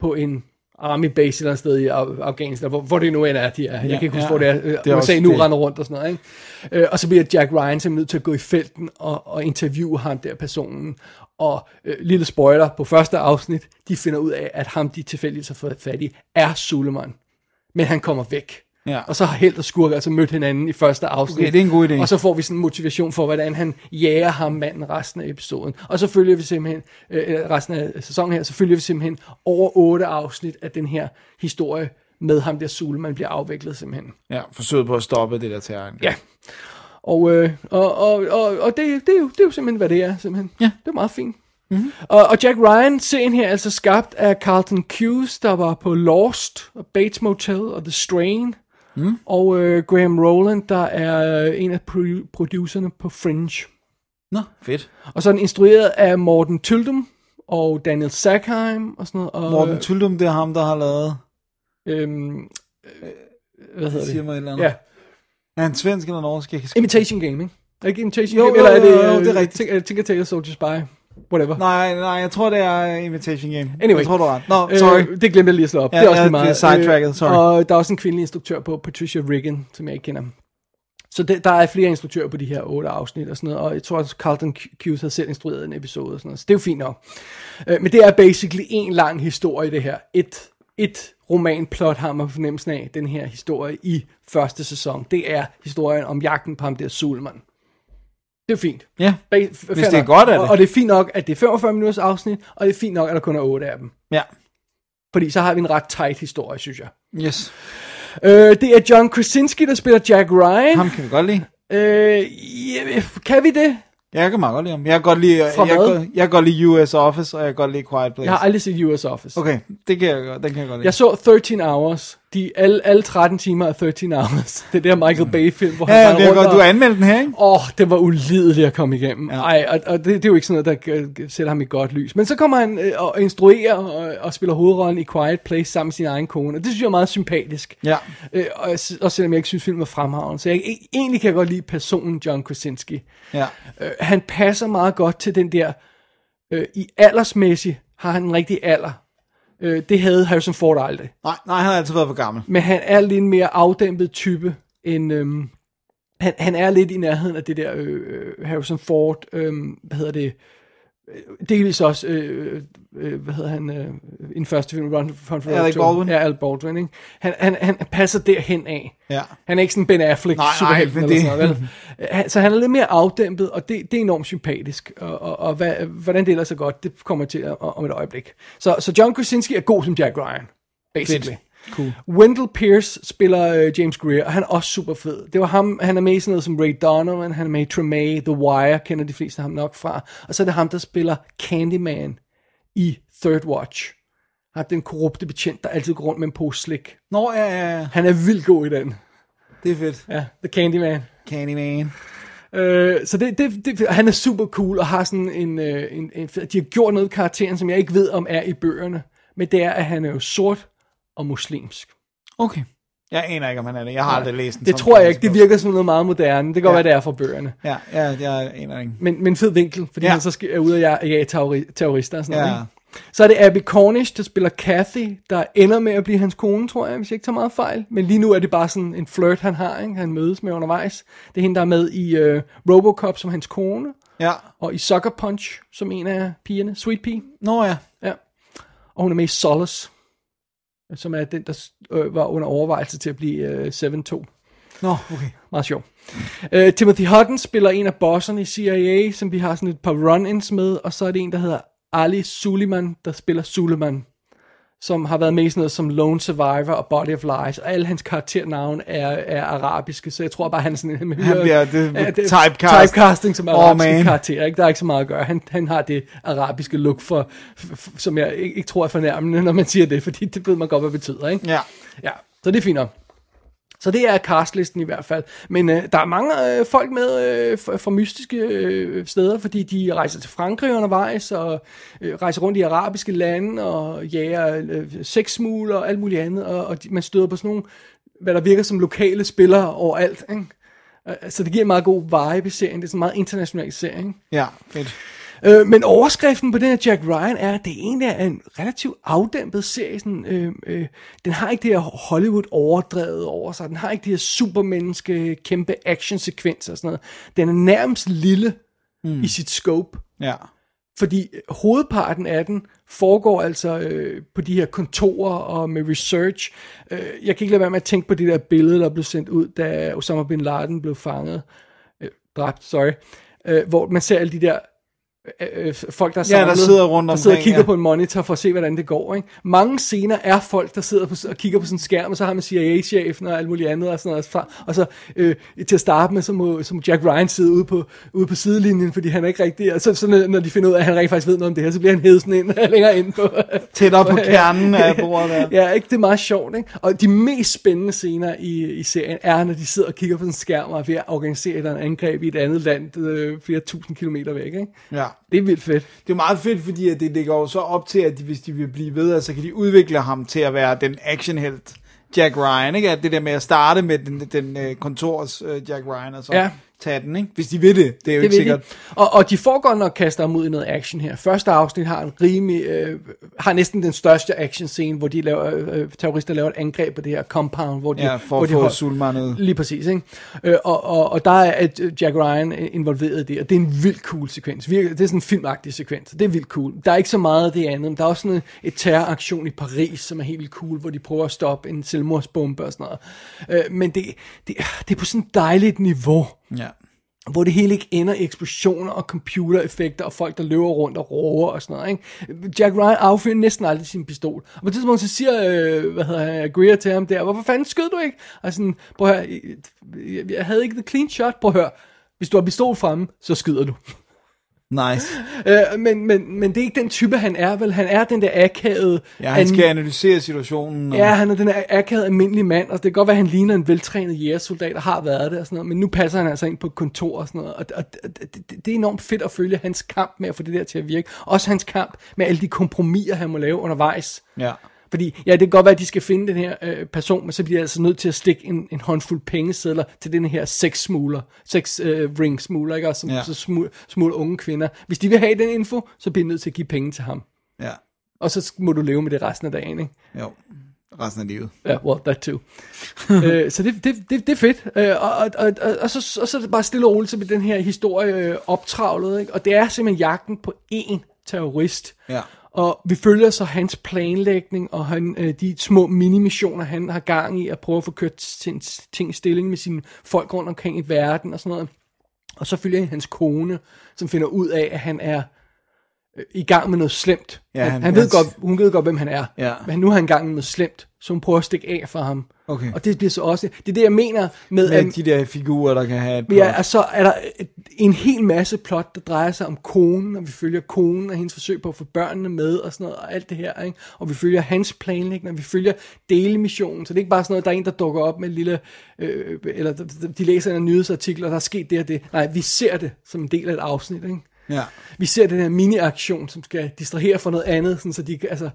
på en army base eller andet sted i Af- Afghanistan, hvor, hvor det nu end er, de er. Jeg Ja, kan ikke huske, ja. hvor det er. Det er USA nu det. render rundt og sådan noget. Ikke? Øh, og så bliver Jack Ryan simpelthen nødt til at gå i felten og, og interviewe ham der personen. Og øh, lille spoiler på første afsnit, de finder ud af, at ham de tilfældigvis har fået fat i, er Suleiman. Men han kommer væk. Ja. Og så har Held og Skurk altså mødt hinanden i første afsnit. Okay, det er en god idé. Og så får vi sådan en motivation for, hvordan han jager ham manden resten af episoden. Og så følger vi simpelthen, øh, resten af sæsonen her, så følger vi simpelthen over otte afsnit af den her historie med ham der Suleman bliver afviklet simpelthen. Ja, forsøget på at stoppe det der terror. Ja. Og, øh, og, og, og, og det, det, er jo, det er jo simpelthen, hvad det er, simpelthen. Ja. Det er meget fint. Mm-hmm. Og, og Jack Ryan, serien her er altså skabt af Carlton Cuse, der var på Lost, og Bates Motel og The Strain. Mm. Og øh, Graham Rowland, der er øh, en af pro- producerne på Fringe. Nå, fedt. Og så er den instrueret af Morten Tyldum og Daniel Sackheim og sådan noget. Og, Morten Tyldum, det er ham, der har lavet... øhm, øh, hvad hedder Siger det? mig et eller andet. Ja, Er han svensk eller norsk? Jeg kan sgu- Imitation Game, ikke? Er ikke Imitation Jo, Game? jo, Eller er det, jo, jo, øh, det er rigtigt. Tinker, Tinker Tailor Soldier Spy? Whatever. Nej, nej, jeg tror, det er Invitation Game. Anyway. Jeg tror, du ret. Nå, sorry. Øh, det glemte jeg lige at slå op. Ja, det er også ja, meget. det er sidetracket, sorry. og der er også en kvindelig instruktør på, Patricia Riggin, som jeg ikke kender. Så det, der er flere instruktører på de her otte afsnit og sådan noget, og jeg tror også, Carlton Cuse har selv instrueret en episode og sådan noget, så det er jo fint nok. Øh, men det er basically en lang historie, det her. Et, et romanplot har man fornemmelsen af, den her historie i første sæson. Det er historien om jagten på ham der Sulman. Det er fint. Ja, Bag, Hvis det er godt, er det. Og, og det er fint nok, at det er 45 minutters afsnit, og det er fint nok, at der kun er otte af dem. ja. Fordi så har vi en ret tight historie, synes jeg. Yes. Øh, det er John Krasinski, der spiller Jack Ryan. Ham kan vi godt lide. Øh, ja, kan vi det? Jeg kan meget godt lide ham. Jeg kan godt lide, jeg, Fra jeg, kan, jeg kan godt lide US Office, og jeg kan godt lide Quiet Place. Jeg har aldrig set US Office. Okay, det kan jeg, godt- den kan jeg godt lide. Jeg så 13 Hours. De, alle, alle 13 timer er 13 Hours. Det der Michael Bay-film, hvor Ja, ja, han det er godt. og- Du har anmeldt den her, ikke? Åh, oh, det var ulideligt at komme igennem. Ja. Ej, og, og det, det er jo ikke sådan noget, der øh, sætter ham i godt lys. Men så kommer han øh, og instruerer og, og spiller hovedrollen i Quiet Place sammen med sin egen kone. Og det synes jeg er meget sympatisk. Ja. Øh, og også selvom jeg ikke synes, filmen er fremragende. Så jeg, e- egentlig kan jeg godt lide personen John Krasinski. Ja. Øh, han passer meget godt til den der, øh, i aldersmæssigt har han en rigtig alder. Øh, det havde Harrison Ford aldrig. Nej, nej, han har altid været for gammel. Men han er lidt mere afdæmpet type end... Øhm, han, han er lidt i nærheden af det der øh, øh, Harrison Ford, øh, hvad hedder det, delvis også, øh, øh, hvad hedder han, øh, i den første film, Run, Run for Alec. Baldwin. Ja, Alec Baldwin, ikke? Han, han, han passer derhen af. Ja. Han er ikke sådan Ben Affleck Nej, nej, superhelten eller det- sådan noget, vel? Så han er lidt mere afdæmpet, og det, det er enormt sympatisk. Og, og, og hvad, hvordan det ellers er godt, det kommer til om et øjeblik. Så, så John Krasinski er god som Jack Ryan, basically. Cool. Wendell Pierce spiller øh, James Greer, og han er også super fed. Det var ham, han er med i sådan noget som Ray Donovan, han er med i Tremay, The Wire, kender de fleste af ham nok fra. Og så er det ham, der spiller Candyman i Third Watch. Han er den korrupte betjent, der altid går rundt med en pose slik. Nå, ja, ja, ja. Han er vildt god i den. Det er fedt. Ja, The Candyman. Candyman. Øh, så det, det, det, han er super cool og har sådan en, øh, en, en... De har gjort noget karakteren, som jeg ikke ved om er i bøgerne. Men det er, at han er jo sort og muslimsk. Okay. Jeg aner ikke, om han er det. Jeg har aldrig læst den. Det tror jeg ikke. Det virker som noget meget moderne. Det kan godt Ja. være, det er fra bøgerne. Ja, ja, jeg aner ikke. Men, men fed vinkel, fordi Ja. ja. han så skal, er ude og jage terrori- terrorister og sådan Ja. noget. Ikke? Så er det Abby Cornish, der spiller Kathy, der ender med at blive hans kone, tror jeg, hvis jeg ikke tager meget fejl. Men lige nu er det bare sådan en flirt, han har, ikke? han mødes med undervejs. Det er hende, der er med i uh, Robocop som hans kone, Ja. og i Sucker Punch som en af pigerne, Sweet Pea. Nå ja. Ja. Og hun er med i Solace, som er den, der øh, var under overvejelse til at blive øh, 7-2. Nå, okay. Meget sjov. Uh, Timothy Hutton spiller en af bosserne i CIA, som vi har sådan et par run-ins med, og så er det en, der hedder Ali Suleiman, der spiller Suleiman, som har været med i sådan noget som Lone Survivor og Body of Lies, og alle hans karakternavne er, er arabiske, så jeg tror bare, han er sådan en... Han bliver det- Ja, typecast. Typecasting som arabiske man. karakterer, ikke? Der er ikke så meget at gøre. Han, han har det arabiske look, for, f- f- som jeg ikke, ikke tror er fornærmende, når man siger det, fordi det ved man godt, hvad det betyder, ikke? Ja. Ja, så det er fint nok. Så det er castlisten i hvert fald. Men øh, der er mange øh, folk med øh, fra, mystiske øh, steder, fordi de rejser til Frankrig undervejs, og øh, rejser rundt i arabiske lande, og jager øh, sexsmugler og alt muligt andet, og, og de, man støder på sådan nogle, hvad der virker som lokale spillere overalt. Ikke? Øh, så det giver en meget god vibe i serien. Det er sådan en meget international serie. Ikke? Ja, fedt. Øh, men overskriften på den her Jack Ryan er, at det egentlig er en relativt afdæmpet serie. Sådan, øh, øh, den har ikke det her Hollywood overdrevet over sig. Den har ikke de her supermenneske, kæmpe actionsekvenser og sådan noget. Den er nærmest lille mm. i sit scope. Ja. Fordi hovedparten af den foregår altså øh, på de her kontorer og med research. Øh, jeg kan ikke lade være med at tænke på det der billede, der blev sendt ud, da Osama Bin Laden blev fanget. Øh, dræbt, sorry. Øh, hvor man ser alle de der øh, øh, folk, der er Ja, der samlet, sidder rundt der sidder og omkring, kigger ja. på en monitor for at se, hvordan det går. Ikke? Mange scener er folk, der sidder på, og kigger på sådan en skærm, og så har man CIA-chefen og alt muligt andet, og, sådan noget, og så øh, til at starte med, så må, så må Jack Ryan sidde ude på, ude på sidelinjen, fordi han er ikke rigtig, og så, så når- de finder ud af, at han rent faktisk ved noget om det her, så bliver han hævet sådan ind, længere ind på, Tættere på kernen af bordet der. Ja, ikke? Det er meget sjovt, ikke? Og de mest spændende scener i, i serien er, når de sidder og kigger på sådan en skærm og er ved at organisere et angreb i et andet land, øh, flere tusind kilometer væk, ikke? Ja. Det er vildt fedt. Det er meget fedt, fordi at det ligger jo så op til, at de, hvis de vil blive ved, så kan de udvikle ham til at være den actionhelt Jack Ryan, ikke? At det der med at starte med den, den uh, kontors uh, Jack Ryan, og så Ja. Tage den, ikke? Hvis de vil det, det er jo Det ikke sikkert. de. Og, og de godt nok kaster ud i noget action her. Første afsnit har en rimelig, øh, har næsten den største action scene, hvor de laver, øh, terrorister laver et angreb på det her compound, hvor de, Ja, for hvor at de få hold- Sulman Lige præcis, ikke? Øh, og, og, og der er øh, Jack Ryan involveret i det, og det er en vildt cool sekvens. Virkelig, Det er sådan en filmagtig sekvens, det er vildt cool. Der er ikke så meget af det andet, men der er også sådan et terroraktion i Paris, som er helt vildt cool, hvor de prøver at stoppe en selvmordsbombe og sådan noget. Øh, men det, det, det er på sådan et dejligt niveau Ja. hvor det hele ikke ender i eksplosioner og computereffekter og folk, der løber rundt og råber og sådan noget. Ikke? Jack Ryan affyrer næsten aldrig sin pistol. Og på et tidspunkt så siger, øh, hvad hedder han, Greer til ham der, hvorfor fanden skød du ikke? Og sådan, prøv at høre, jeg, jeg havde ikke the clean shot, prøv at høre, hvis du har pistol fremme, så skyder du. Nice. Øh, men, men, men det er ikke den type, han er, vel? Han er den der akavede... Ja, han an- skal analysere situationen. Og... Ja, han er den her akavede almindelige mand, og det kan godt være, at han ligner en veltrænet jægersoldat, og har været det og sådan noget, men nu passer han altså ind på et kontor og sådan noget, og, og det, det, det er enormt fedt at følge hans kamp med at få det der til at virke. Også hans kamp med alle de kompromiser, han må lave undervejs. Ja. Fordi, ja, det kan godt være, at de skal finde den her øh, person, men så bliver de altså nødt til at stikke en, en håndfuld pengesedler til den her sex-smugler, sex-ring-smugler, ikke? Også, som Ja. så smugler, smugler unge kvinder. Hvis de vil have den info, så bliver de nødt til at give penge til ham. Ja. Og så må du leve med det resten af dagen, ikke? Jo. Resten af livet. Ja, well, that too. øh, så det, det, det, det er fedt. Øh, og, og, og, og, og, så, og så er det bare stille og roligt, så bliver den her historie øh, optravlet. Ikke? Og det er simpelthen jagten på én terrorist. Ja. Og vi følger så hans planlægning og han, øh, de små minimissioner, han har gang i at prøve at få kørt ting i stilling med sine folk rundt omkring i verden og sådan noget. Og så følger jeg hans kone, som finder ud af, at han er øh, i gang med noget slemt. Ja, han, han- han ved hans- godt, hun ved godt, hvem han er. Ja. Men nu er han i gang med noget slemt, så hun prøver at stikke af for ham. Okay. Og det bliver så også, det er det, jeg mener med, Med de der figurer, der kan have et ja, altså, er der en hel masse plot, der drejer sig om konen, og vi følger konen og hendes forsøg på at få børnene med, og sådan noget, og alt det her, ikke? Og vi følger hans planlægning, og vi følger delemissionen, så det er ikke bare sådan noget, der er en, der dukker op med en lille, øh, eller de læser en nyhedsartikel, og der er sket det og det. Nej, vi ser det som en del af et afsnit, ikke? Ja. Vi ser den her mini-aktion, som skal distrahere for noget andet, sådan, så de, altså,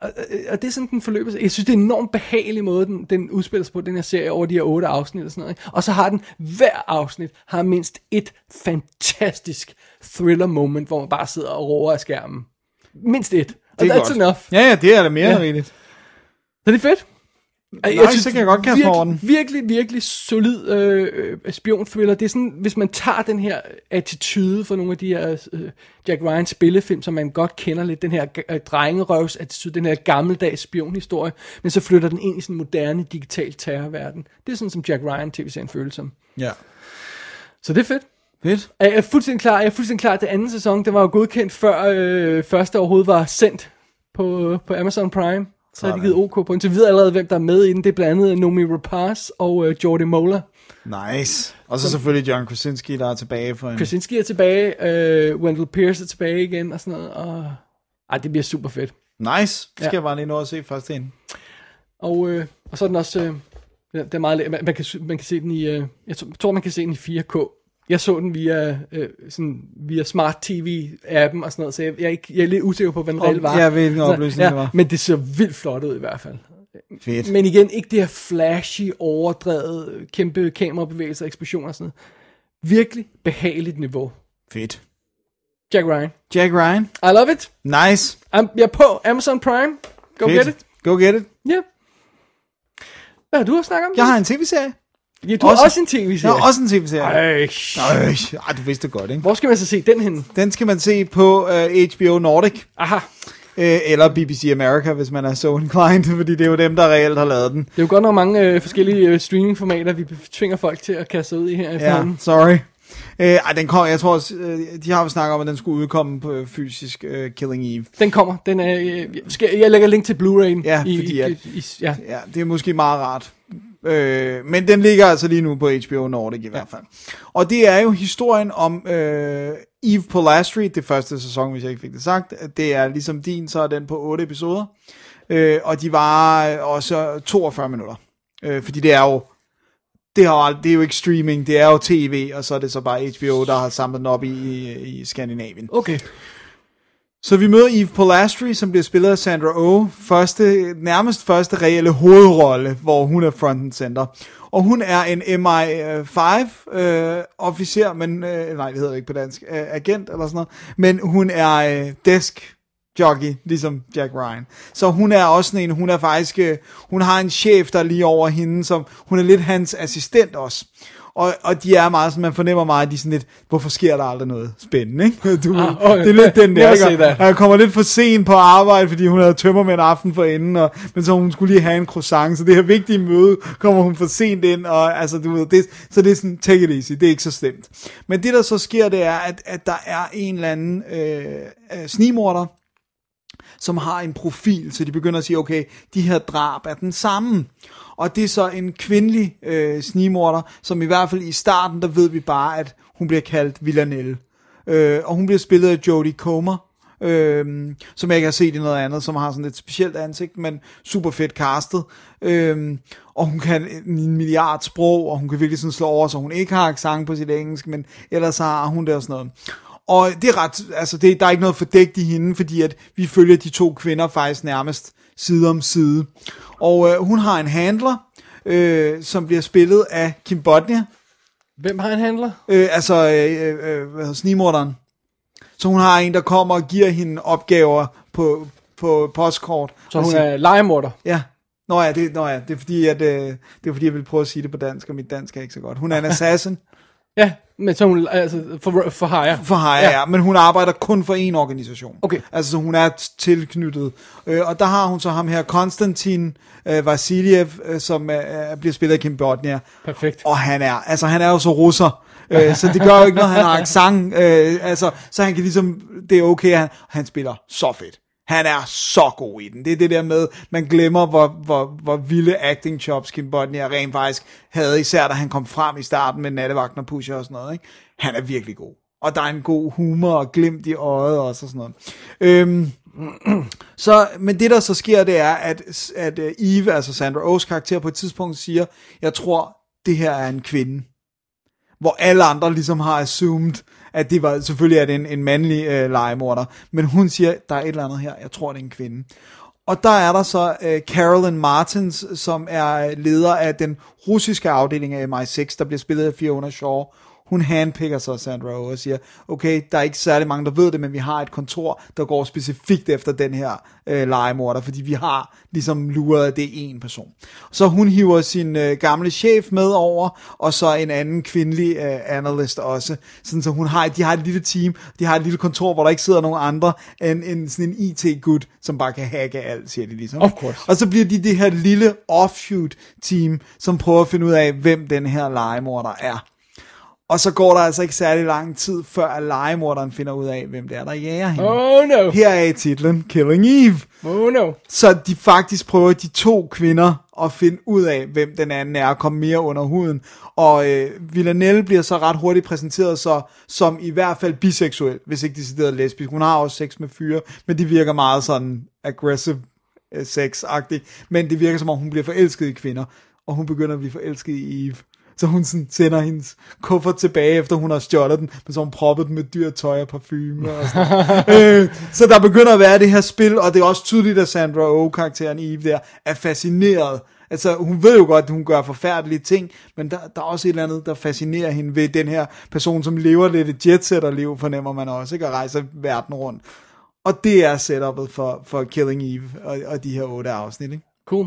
og, og det er sådan, den forløber sig. Jeg synes, det er en enormt behagelig måde, den, den udspiller sig på, den her serie, over de her otte afsnit og sådan noget. Ikke? Og så har den, hver afsnit har mindst et fantastisk thriller moment, hvor man bare sidder og roer af skærmen. Mindst et. Og Det er that's godt. enough. Ja, ja, det er da mere Ja. end rigtigt. Så det er fedt. Ej, Nice, det kan jeg godt kaste den. virkelig, virkelig, virkelig solid øh, øh, spionthriller. Det er sådan, hvis man tager den her attitude for nogle af de her øh, Jack Ryan spillefilm, som man godt kender lidt, den her øh, drengerøvs attitude, den her gammeldags spionhistorie, men så flytter den ind i sådan en moderne digital terrorverden. Det er sådan, som Jack Ryan tv-serien føles som. Ja. Så det er fedt. Fedt. Jeg er fuldstændig klar, jeg er fuldstændig klar, det anden sæson, det var jo godkendt før øh, første overhovedet var sendt på, på Amazon Prime. Så har de givet OK på den. Så vi ved allerede, hvem der er med i den. Det er blandt andet Nomi Rapaz og øh, Jordi Mola. Nice. Og så selvfølgelig John Krasinski, der er tilbage for en... Krasinski er tilbage, øh, Wendell Pierce er tilbage igen og sådan noget. Og... Ej, det bliver super fedt. Nice. Det skal Ja. jeg bare lige nå at se først ind. Og, øh, og så er den også, øh, det er meget, man, man, kan, man kan se den i, øh, jeg tror man kan se den i 4K. Jeg så den via, øh, sådan, via Smart TV-appen og sådan noget, så jeg, jeg, er, ikke, jeg er lidt usikker på, hvad den reelt var. ja, hvilken Så, opløsning det var. Men det ser vildt flot ud i hvert fald. Fedt. Men igen, ikke det her flashy, overdrevet, kæmpe kamerabevægelser, eksplosioner og sådan noget. Virkelig behageligt niveau. Fedt. Jack Ryan. Jack Ryan. I love it. Nice. I'm, jeg er på Amazon Prime. Go Fedt. get it. Go get it. Ja. Yeah. Hvad har du at snakke om? Jeg har en tv-serie. Ja, du har også- også en tv-serie. Jeg har også en tv-serie. Ej, Øj, ej, du vidste det godt, ikke? Hvor skal man så se den hen? Den skal man se på uh, HBO Nordic. Aha, Øh, eller BBC America, hvis man er so inclined, fordi det er jo dem, der reelt har lavet den. det er jo godt nok mange øh, forskellige øh, streamingformater, vi tvinger folk til at kaste ud i her Ja, efterhånden. sorry. Øh, ej, den kom, jeg tror, også, øh, de har jo snakket om, at den skulle udkomme på øh, fysisk øh, Killing Eve. Den kommer. Den er, øh, skal, jeg lægger link til Blu-ray'en. Ja, i, fordi i, i, ja. Ja, det er måske meget rart. Øh, men den ligger altså lige nu på HBO Nordic i hvert fald. Og det er jo historien om øh, Eve Polastri, det første sæson, hvis jeg ikke fik det sagt. Det er ligesom din, så er den på 8 episoder. Øh, og de var også 42 minutter. Øh, fordi det er jo det, har, det er jo ikke streaming, det er jo tv, og så er det så bare HBO, der har samlet den op i, i, i Skandinavien. Okay. Så vi møder Eve Polastri, som bliver spillet af Sandra Oh. Første, nærmest første reelle hovedrolle, hvor hun er front and center. Og hun er en MI5 øh, officer, men øh, nej, det hedder det ikke på dansk, øh, agent eller sådan noget. Men hun er øh, desk jockey, ligesom Jack Ryan. Så hun er også sådan en, hun er faktisk, øh, hun har en chef, der er lige over hende, som hun er lidt hans assistent også. Og, og de er meget sådan, man fornemmer meget, at de er sådan lidt, hvorfor sker der aldrig noget spændende, ikke? Du, Ah, okay. det er lidt den der, ikke? Og jeg kommer lidt for sent på arbejde, fordi hun havde tømmer med en aften for inden, og, men så hun skulle lige have en croissant, så det her vigtige møde, kommer hun for sent ind, og altså, du ved, det, så det er sådan, take it easy, det er ikke så slemt. Men det, der så sker, det er, at, at der er en eller anden øh, øh, snigmorder, som har en profil, så de begynder at sige, okay, de her drab er den samme. Og det er så en kvindelig øh, snigmorder, som i hvert fald i starten, der ved vi bare, at hun bliver kaldt Villanelle. Øh, og hun bliver spillet af Jodie Comer, øh, som jeg ikke har set i noget andet, som har sådan et specielt ansigt, men super fedt castet. Øh, og hun kan en milliard sprog, og hun kan virkelig sådan slå over, så hun ikke har accent på sit engelsk, men ellers har hun det og sådan noget. Og det er ret, altså det, der er ikke noget fordækt i hende, fordi at vi følger de to kvinder faktisk nærmest side om side. Og øh, hun har en handler, øh, som bliver spillet af Kim Bodnia, Hvem har en handler? øh, altså øh, øh, hvad hedder, snigmorderen. Så hun har en, der kommer og giver hende opgaver på, på postkort. Så hun siger- er legemorder. Ja. Nå ja, det, nå ja, det er fordi, at, øh, det er fordi, jeg vil prøve at sige det på dansk, og mit dansk er ikke så godt. Hun er en assassin Ja, men så hun altså for, for hire. for hire, ja. ja, men hun arbejder kun for én organisation. Okay. Altså, så hun er tilknyttet. Øh, og der har hun så ham her, Konstantin øh, Vasiljev, øh, som øh, bliver spillet af Kim Bodnia. Perfekt. Og han er, altså han er jo så russer. Øh, så det gør jo ikke noget, han har accent. Øh, altså, så han kan ligesom, det er okay, han, han spiller så fedt. Han er så god i den. Det er det der med, man glemmer, hvor, hvor, hvor vilde acting chops Kim Bodnia rent faktisk havde, især da han kom frem i starten med nattevagten og pusher og sådan noget. Ikke? Han er virkelig god. Og der er en god humor og glimt i øjet også og sådan noget. Øhm, så, men det der så sker, det er, at, at øh, Eve, altså Sandra Oh's karakter, på et tidspunkt siger, jeg tror, det her er en kvinde. Hvor alle andre ligesom har assumed, at det var, selvfølgelig er det en, en mandlig øh, legemorder, men hun siger, der er et eller andet her, jeg tror, det er en kvinde. Og der er der så øh, Carolyn Martins, som er leder af den russiske afdeling af MI6, der bliver spillet af Fiona Shaw hun handpicker så Sandra Oh og siger, okay, der er ikke særlig mange, der ved det, men vi har et kontor, der går specifikt efter den her øh, legemorder, fordi vi har ligesom luret, at det er en person. Så hun hiver sin øh, gamle chef med over, og så en anden kvindelig øh, analyst også. Sådan, så hun har, de har et lille team, de har et lille kontor, hvor der ikke sidder nogen andre end, end sådan en IT-gut, som bare kan hacke alt, siger de ligesom. Of course. Og så bliver de det her lille offshoot-team, som prøver at finde ud af, hvem den her legemorder er. Og så går der altså ikke særlig lang tid, før at legemorderen finder ud af, hvem det er, der jager hende. Oh no. Her er i titlen Killing Eve. Oh no. Så de faktisk prøver, de to kvinder, at finde ud af, hvem den anden er, og komme mere under huden. Og øh, Villanelle bliver så ret hurtigt præsenteret så, som i hvert fald biseksuel, hvis ikke decideret lesbisk. Hun har også sex med fyre, men de virker meget sådan aggressive øh, sex-agtigt. Men det virker som om, hun bliver forelsket i kvinder, og hun begynder at blive forelsket i Eve. Så hun sådan sender hendes kuffert tilbage, efter hun har stjålet den, men så hun proppet den med dyr tøj og parfume og sådan. øh, Så der begynder at være det her spil, og det er også tydeligt, at Sandra Oh, karakteren Eve der, er fascineret. Altså, hun ved jo godt, at hun gør forfærdelige ting, men der, der er også et eller andet, der fascinerer hende ved den her person, som lever lidt et jetsetter-liv, fornemmer man også, ikke? Og rejser verden rundt. Og det er setupet for, for Killing Eve og, og de her otte afsnit, ikke? Cool.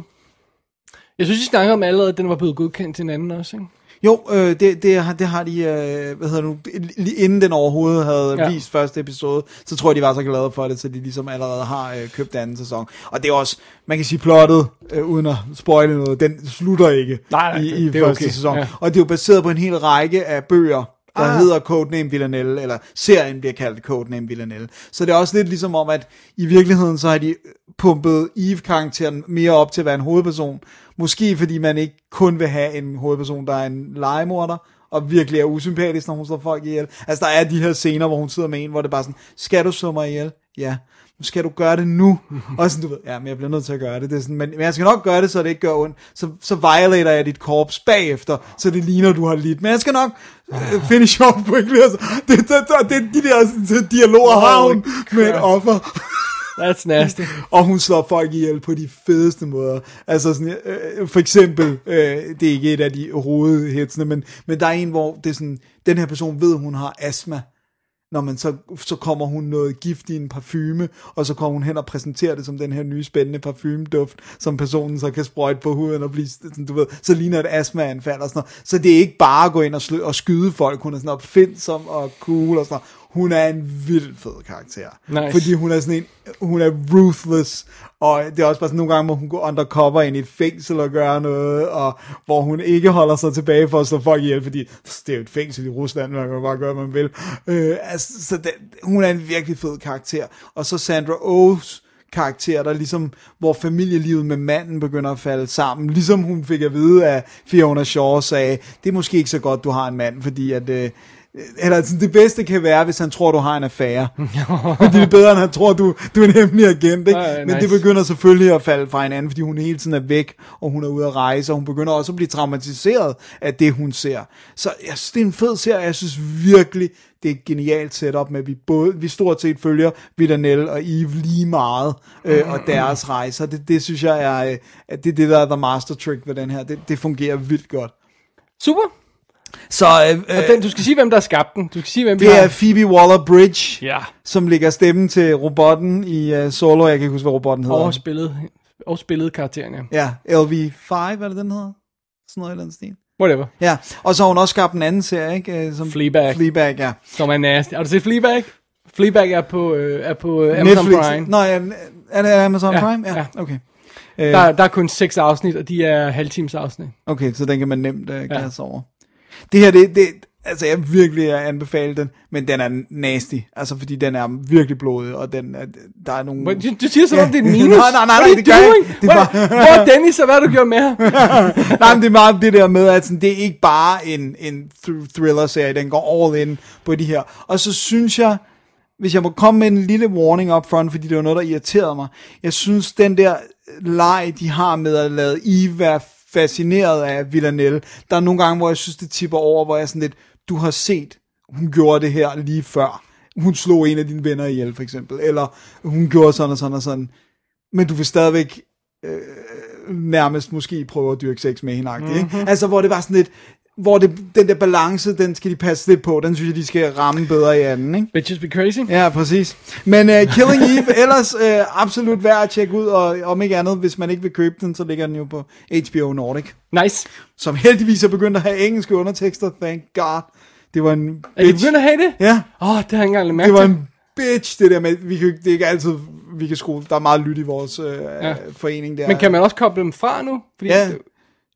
Jeg synes, I snakker om allerede, at den var blevet godkendt til en anden også, ikke? Jo, øh, det, det, har, det har de, øh, hvad hedder nu, lige inden den overhovedet havde ja. Vist første episode, så tror jeg, de var så glade for det, så de ligesom allerede har øh, købt anden sæson. Og det er også, man kan sige, plottet, øh, uden at spoile noget, den slutter ikke Nej, nej, i, det- i det er første okay. sæson. Ja. Og det er jo baseret på en hel række af bøger, der ah. hedder Codename Villanelle, eller serien bliver kaldt Codename Villanelle. Så det er også lidt ligesom om, at i virkeligheden så har de pumpet Eve-karakteren mere op til at være en hovedperson. Måske fordi man ikke kun vil have en hovedperson, der er en legemorder, og virkelig er usympatisk, når hun slår folk ihjel. Altså der er de her scener, hvor hun sidder med en, hvor det bare sådan, skal du slå mig ihjel? Ja. Skal du gøre det nu. og sådan, du ved, ja, men jeg bliver nødt til at gøre det. det er sådan, men, men jeg skal nok gøre det, så det ikke gør ondt. Så, så violater jeg dit korps bagefter, så det ligner, du har lidt. Men jeg skal nok uh, finish off quickly. Altså, det, det, det, det, de der sådan, dialoger har hun med et offer. That's nasty. Og hun slår folk ihjel på de fedeste måder. Altså sådan, øh, for eksempel, øh, det er ikke et af de hovedhitsene, men, men der er en, hvor det er sådan, den her person ved, hun har astma. Når man så, så kommer hun noget gift i en parfume, og så kommer hun hen og præsenterer det som den her nye spændende parfumeduft, som personen så kan sprøjte på huden og blive, sådan, du ved, så ligner et astmaanfald og sådan noget. Så det er ikke bare at gå ind og, slø, og skyde folk, hun er sådan opfindsom og cool og sådan noget. Hun er en vildt fed karakter. Nice. Fordi hun er sådan en, hun er ruthless, og det er også bare sådan nogle gange, hvor hun går undercover ind i et fængsel og gør noget, og hvor hun ikke holder sig tilbage for at slå folk ihjel, fordi det er jo et fængsel i Rusland, man kan bare gøre, hvad man vil. Øh, altså, så det, hun er en virkelig fed karakter. Og så Sandra Oh's karakter, der ligesom, hvor familielivet med manden begynder at falde sammen, ligesom hun fik at vide af Fiona Shaw sagde, det er måske ikke så godt, du har en mand, fordi at, øh, eller sådan, det bedste kan være, hvis han tror, du har en affære. det er bedre, end han tror, du, du er en hemmelig agent. Ikke? Ja, Men det nice. begynder selvfølgelig at falde fra hinanden, fordi hun hele tiden er væk, og hun er ude at rejse, og hun begynder også at blive traumatiseret af det, hun ser. Så jeg synes, det er en fed serie, jeg synes virkelig, det er et genialt setup med, at vi, både, vi stort set følger Villanelle og Eve lige meget, øh, og deres rejser. Det, det synes jeg er, øh, at det er det, der er the master trick ved den her. Det, det fungerer vildt godt. Super. Så øh, Og den, du skal sige, hvem der har skabt den. Du skal sige, hvem vi det har. er Phoebe Waller-Bridge, Ja. som lægger stemmen til robotten i uh, Solo. Jeg kan ikke huske, hvad robotten hedder. Og spillet, og spillet karakteren, ja. Ja, LV5, hvad er det, den hedder? Sådan noget i den stil. Whatever. Ja, og så har hun også skabt en anden serie, ikke? Øh, Som Fleabag. Fleabag, ja. Som er nasty. Har du set Fleabag? Fleabag er på, øh, er på øh, Amazon Netflix. Prime. Nå, ja, er det Amazon Ja, Prime? Ja, ja. okay. Øh, Der, der er kun seks afsnit, og de er halvtimes afsnit. Okay, så den kan man nemt uh, Ja. kaste over. Det her, det, det, altså jeg virkelig anbefale den, men den er nasty, altså fordi den er virkelig blodig, og den er, der er nogle... Men Du, du siger som om det er en Ja. minus. Nej, nej, nej, you det gør jeg doing? ikke. Det er Hvor- bare- Hvor er Dennis, og hvad du gjort med ham? Nej, men det er meget det der med, at sådan, det er ikke bare en, en thr- thriller-serie, den går all in på de her. Og så synes jeg, hvis jeg må komme med en lille warning up front, fordi det var noget, der irriterede mig. Jeg synes, den der leg, de har med at lade være fascineret af Villanelle, der er nogle gange, hvor jeg synes, det tipper over, hvor jeg sådan lidt, du har set, hun gjorde det her lige før. Hun slog en af dine venner ihjel, for eksempel. Eller hun gjorde sådan og sådan og sådan. Men du vil stadigvæk nærmest måske prøve at dyrke sex med hende, mm-hmm. ikke? Altså, hvor det var sådan lidt, hvor det, den der balance, den skal de passe lidt på, den synes jeg, de skal ramme bedre i anden, ikke? Bitches be crazy. Ja, præcis. Men uh, Killing Eve, ellers uh, absolut værd at tjekke ud, og om ikke andet, hvis man ikke vil købe den, så ligger den jo på HBO Nordic, Nice. som heldigvis er begyndt at have engelske undertekster, thank god. Det var en Er I bitch. begyndt at have det? Ja, Åh, oh, det har jeg ikke engang det var en bitch, det der med, vi kan, det er ikke altid, vi kan skrue, der er meget lyt i vores uh, Ja. forening der. Men kan man også koble dem fra nu? Fordi Ja,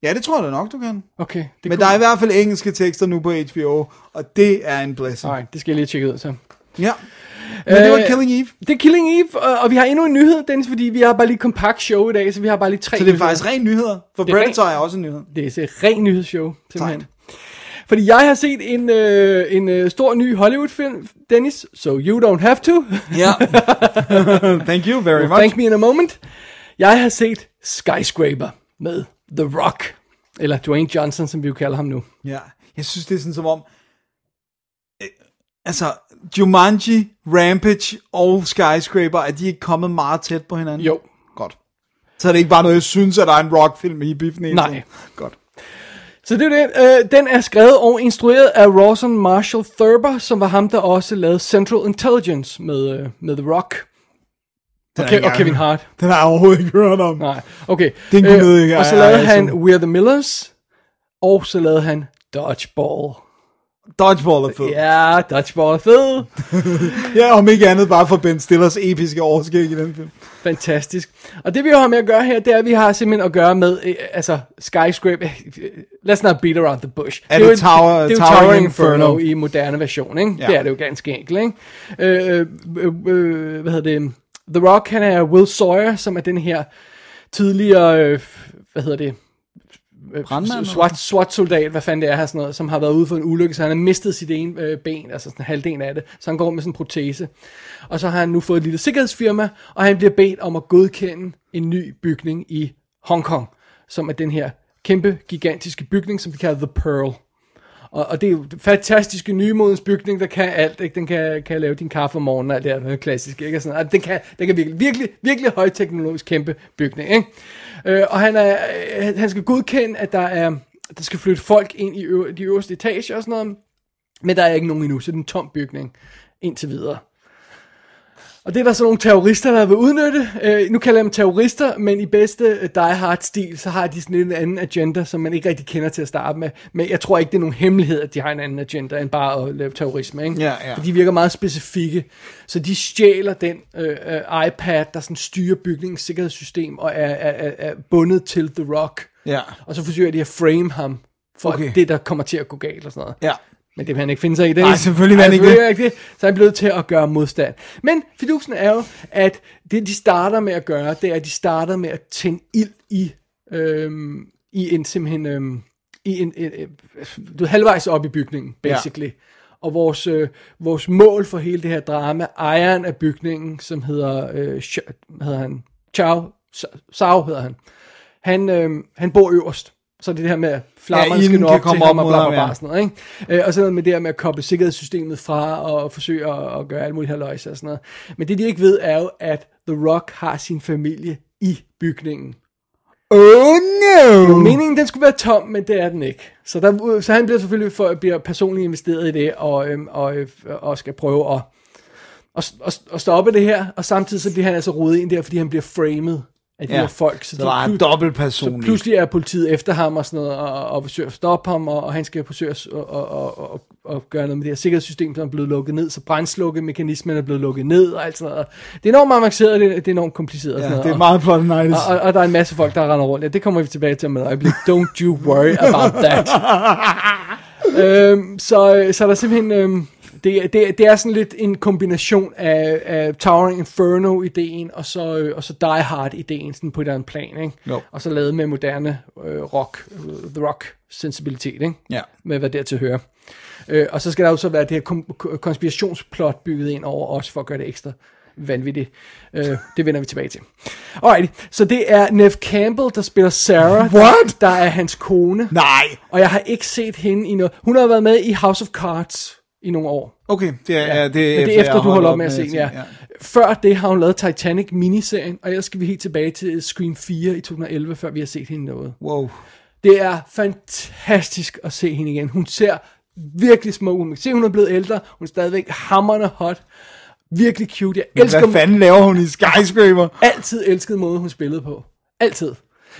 ja, det tror jeg da nok, du kan. Okay, det Men kunne- der er i hvert fald engelske tekster nu på HBO, og det er en blessing. Nej, det skal jeg lige tjekke ud så. Ja. Men det var Øh, Killing Eve, Det er Killing Eve, og, og vi har endnu en nyhed, Dennis, fordi vi har bare lige kompakt show i dag, så vi har bare lige tre så det er nyheder. faktisk ren nyheder, for Det er Predator er også en nyhed. Det er et rent nyhedsshow, simpelthen. Sejt. Fordi jeg har set en, øh, en øh, stor ny Hollywood-film, Dennis, so you don't have to. Ja. Thank you very much. Thank me in a moment. Jeg har set Skyscraper med The Rock, eller Dwayne Johnson, som vi jo kalder ham nu. Ja, jeg synes, det er sådan som om, øh, altså, Jumanji, Rampage og Skyscraper, er de ikke kommet meget tæt på hinanden? Jo. Godt. Så er det ikke bare noget, jeg synes, at der er en rockfilm i biffen Nej. Godt. Så det er det. Øh, den er skrevet og instrueret af Rawson Marshall Thurber, som var ham, der også lavede Central Intelligence med, øh, med The Rock. Den Og, Kevin Hart. Den har jeg overhovedet ikke hørt om. Nej, okay. Det er en komedie, jeg- Og så lavede han som- We're the Millers, og så lavede han Dodgeball. Dodgeball er fed. Ja, Dodgeball er fed. Ja, om ikke andet bare for Ben Stillers episke overskæg i den film. Fantastisk. Og det vi har med at gøre her, det er, at vi har simpelthen at gøre med, øh, altså, Skyscraper, øh, let's not beat around the bush. Er det et- Tower- det er jo Towering Towering Inferno, Inferno i moderne version, ikke? Ja. Det er det jo ganske enkelt, ikke? Øh, øh, øh, hvad hedder det? The Rock, han er Will Sawyer, som er den her tidligere, øh, hvad hedder det? Øh, Brandmand, SWAT, SWAT-soldat, hvad fanden det er her, sådan noget, som har været ude for en ulykke, så han har mistet sit ene øh, ben, altså sådan halvdelen af det, så han går med sådan en protese. Og så har han nu fået et lille sikkerhedsfirma, og han bliver bedt om at godkende en ny bygning i Hongkong, som er den her kæmpe, gigantiske bygning, som vi kalder The Pearl. Og, og det er jo en fantastiske nymodens bygning, der kan alt. Ikke? Den kan, kan lave din kaffe om morgenen, og alt det der det klassisk. Ikke? Og sådan, og den kan, den kan virkelig, virkelig, virkelig højteknologisk kæmpe bygning. Ikke? Øh, og han, er, øh, han skal godkende, at der er der skal flytte folk ind i ø- de øverste etager og sådan noget. Men der er ikke nogen endnu, så det er en tom bygning indtil videre. Og det er der så nogle terrorister, der vil udnytte. Øh, nu kalder jeg dem terrorister, men i bedste øh, Die Hard-stil, så har de sådan en anden agenda, som man ikke rigtig kender til at starte med. Men jeg tror ikke, det er nogen hemmelighed, at de har en anden agenda, end bare at lave terrorisme. Ikke? Ja, ja. For de virker meget specifikke. Så de stjæler den øh, øh, iPad, der sådan styrer bygningens sikkerhedssystem, og er, er, er, er bundet til The Rock. Ja. Og så forsøger de at frame ham, for okay. Det, der kommer til at gå galt og sådan noget. Ja. Men det vil han ikke finde sig i det. Nej, selvfølgelig vil han ikke selvfølgelig ikke det. Så er han blevet til at gøre modstand. Men fidusen er jo, at det de starter med at gøre, det er, at de starter med at tænde ild i, øhm, i en simpelthen, øhm, i en, en, en, du ved, halvvejs op i bygningen, basically. Ja. Og vores, øh, vores mål for hele det her drama, ejeren af bygningen, som hedder, øh, hedder han? Chao, Sao hedder han. Han, øh, han bor øverst. Så det er her med, at flammerne Ja, skal nå op til ham og bla bla bla sådan noget, ikke? Øh, og så noget med det her med at koble sikkerhedssystemet fra og forsøge at, at gøre alt muligt halvøjse og sådan noget. Men det de ikke ved er jo, at The Rock har sin familie i bygningen. Oh no! Meningen, den skulle være tom, men det er den ikke. Så, der, så han bliver selvfølgelig for, bliver personligt investeret i det, og, øhm, og, øh, og skal prøve at, at, at, at stoppe det her, og samtidig så bliver han altså rodet ind der, fordi han bliver framed af de Ja. her folk. Så Der var en plu- dobbelt så pludselig er politiet efter ham og sådan noget, og, og forsøger at stoppe ham, og, og han skal forsøge at og, og, og, og, og gøre noget med det her sikkerhedssystem, som er blevet lukket ned, så brændslukkemekanismen er blevet lukket ned, og alt sådan noget. Det er enormt avanceret, det, det er enormt kompliceret. og Ja, sådan noget. det er og- meget plot og, og, og der er en masse folk, der render rundt. Ja, det kommer vi tilbage til om et øjeblik. Don't you worry about that. øhm, så, så er der simpelthen... Øhm, det, det, det er sådan lidt en kombination af, af Towering Inferno-ideen, og så, øh, og så Die Hard-ideen sådan på et eller andet plan, ikke? Jo. Og så lavet med moderne øh, rock, øh, the rock sensibilitet, ikke? Ja. Med hvad dertil hører. Øh, og så skal der jo så være det her kom- konspirationsplot bygget ind over os, for at gøre det ekstra vanvittigt. Øh, det vender vi tilbage til. Alright, så det er Nev Campbell, der spiller Sarah. What? Der er hans kone. Nej. Og jeg har ikke set hende i noget. Hun har været med i House of Cards i nogle år. Okay, det er, ja. det, Men det er efter, du holder op med at se den, ja. ja. Før det har hun lavet Titanic miniserien, og ellers skal vi helt tilbage til Scream 4 i 2011, før vi har set hende noget. Wow. Det er fantastisk at se hende igen. Hun ser virkelig smuk ud. Man kan se, hun er blevet ældre. Hun er stadigvæk hammerne hot. Virkelig cute. Jeg elsker Hvad fanden laver hun i Skyscraper? altid elsket måde, hun spillede på. Altid.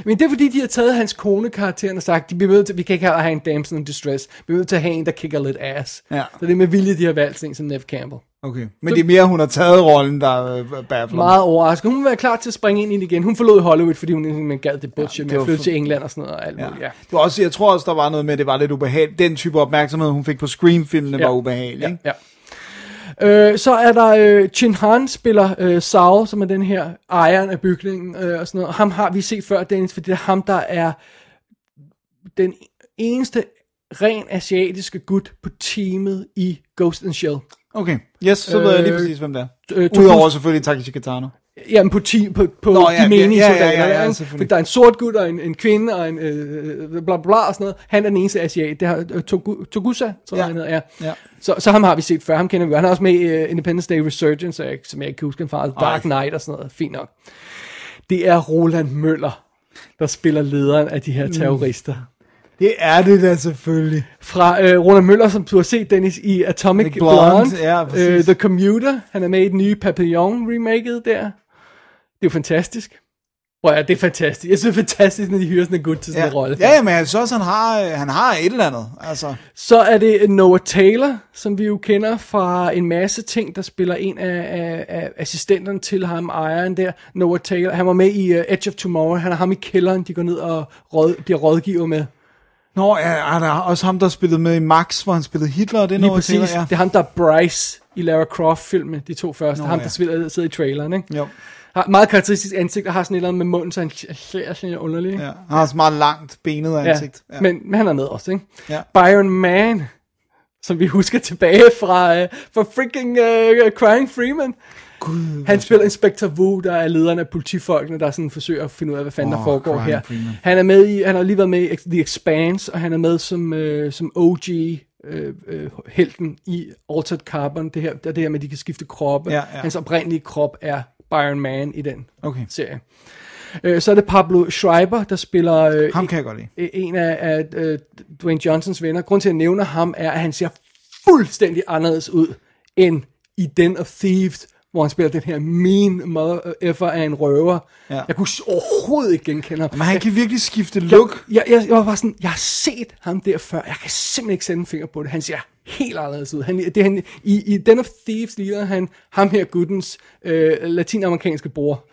Men det er fordi, de har taget hans kone-karakteren og sagt, de bliver nødt til, vi kan ikke have en damsel in distress. Vi er nødt til at have en, der kicker lidt ass. Ja. Så det er med vilje, de har valgt en som Nev Campbell. Okay, men det er mere, hun har taget rollen, der øh, baffler. Meget overrasket. Hun være klar til at springe ind i det igen. Hun forlod Hollywood, fordi hun simpelthen gad det bullshit Ja, det med var at flytte for- til England og sådan noget. Og alt Ja. muligt, ja. Det var også, jeg tror også, der var noget med, at det var lidt ubehageligt. Den type opmærksomhed, hun fik på Scream-filmene, Ja. var ubehagelig. Ja, ikke? ja. Øh, så er der øh, Chin Han spiller øh, Sao, som er den her ejeren af bygningen øh, og sådan noget. Ham har vi set før, Dennis, fordi det er ham, der er den eneste ren asiatiske gut på teamet i Ghost in Shell. Okay, yes, så ved jeg lige Øh, præcis, hvem det er. øh, Udover selvfølgelig Takeshi Kitano. Jamen på, team, på, på Nå, ja, de menige ja, ja, ja, ja. Fordi der er en sort gut og en, en kvinde og en øh, bla bla bla og sådan noget. Han er den eneste asiat. Det har øh, Togu, Togusa, tror jeg, Ja. han hedder, ja. Ja. Så, så ham har vi set før. Ham kender vi. Han er også med i uh, Independence Day Resurgence, jeg, som jeg ikke kan huske, han fra Dark Knight og sådan noget. Fint nok. Det er Roland Møller, der spiller lederen af de her terrorister. Det er det da selvfølgelig. Fra øh, Roland Møller, som du har set, Dennis, i Atomic The Blonde, Blonde, ja, præcis. øh, The Commuter. Han er med i den nye Papillon-remaket der. Det er jo fantastisk. Prøv at, det er fantastisk. Jeg synes, det er fantastisk, når de hyrer sådan en gut til sådan Ja, en rolle. ja, ja men jeg synes også, han har, øh, han har et eller andet. Altså, Så er det Noah Taylor, som vi jo kender fra en masse ting, der spiller en af, af, af assistenterne til ham, ejeren der. Noah Taylor, han var med i uh, Edge of Tomorrow. Han er ham i kælderen, de går ned og råd, bliver rådgiver med. Nå, ja, er også ham, der spillede med i Max, hvor han spillede Hitler, det er Lige noget præcis. Til, ja. Det er ham, der er Bryce i Lara Croft-filmen, de to første. Nå, ham, ja. der sidder i traileren, ikke? Jo. Har meget karakteristisk ansigt, og har sådan et eller andet med munden, så han ser sådan lidt underlig. Ja, han har så meget langt benet ansigt. Ja. Men, men han er med også, ikke? Ja. Byron Mann, som vi husker tilbage fra, uh, fra freaking uh, Crying Freeman. Gud, Han spiller Inspector Wu, der er lederen af politifolkene, der sådan forsøger at finde ud af, hvad fanden Åh, der foregår Crying her. Freeman. Han er med i, han har lige været med i The Expanse, og han er med som, øh, som OG, øh, øh, helten i Altered Carbon, det her, er det her med, at de kan skifte kroppe. Ja, ja. Hans oprindelige krop er Byron Man i den Okay. serie. Øh, så er det Pablo Schreiber, der spiller øh, Ham kan jeg godt lide. øh, en af, af øh, Dwayne Johnsons venner. Grunden til, at jeg nævner ham, er, at han ser fuldstændig anderledes ud end i Den of Thieves, hvor han spiller den her mean mother effer af en røver. Ja. Jeg kunne overhovedet ikke genkende ham. Men han kan virkelig skifte look. Jeg, jeg, jeg var bare sådan, jeg har set ham der før. Jeg kan simpelthen ikke sætte en finger på det. Han ser helt anderledes ud. Han, det, han, i, I Den of Thieves ligner han ham her guttens øh, latinamerikanske bror.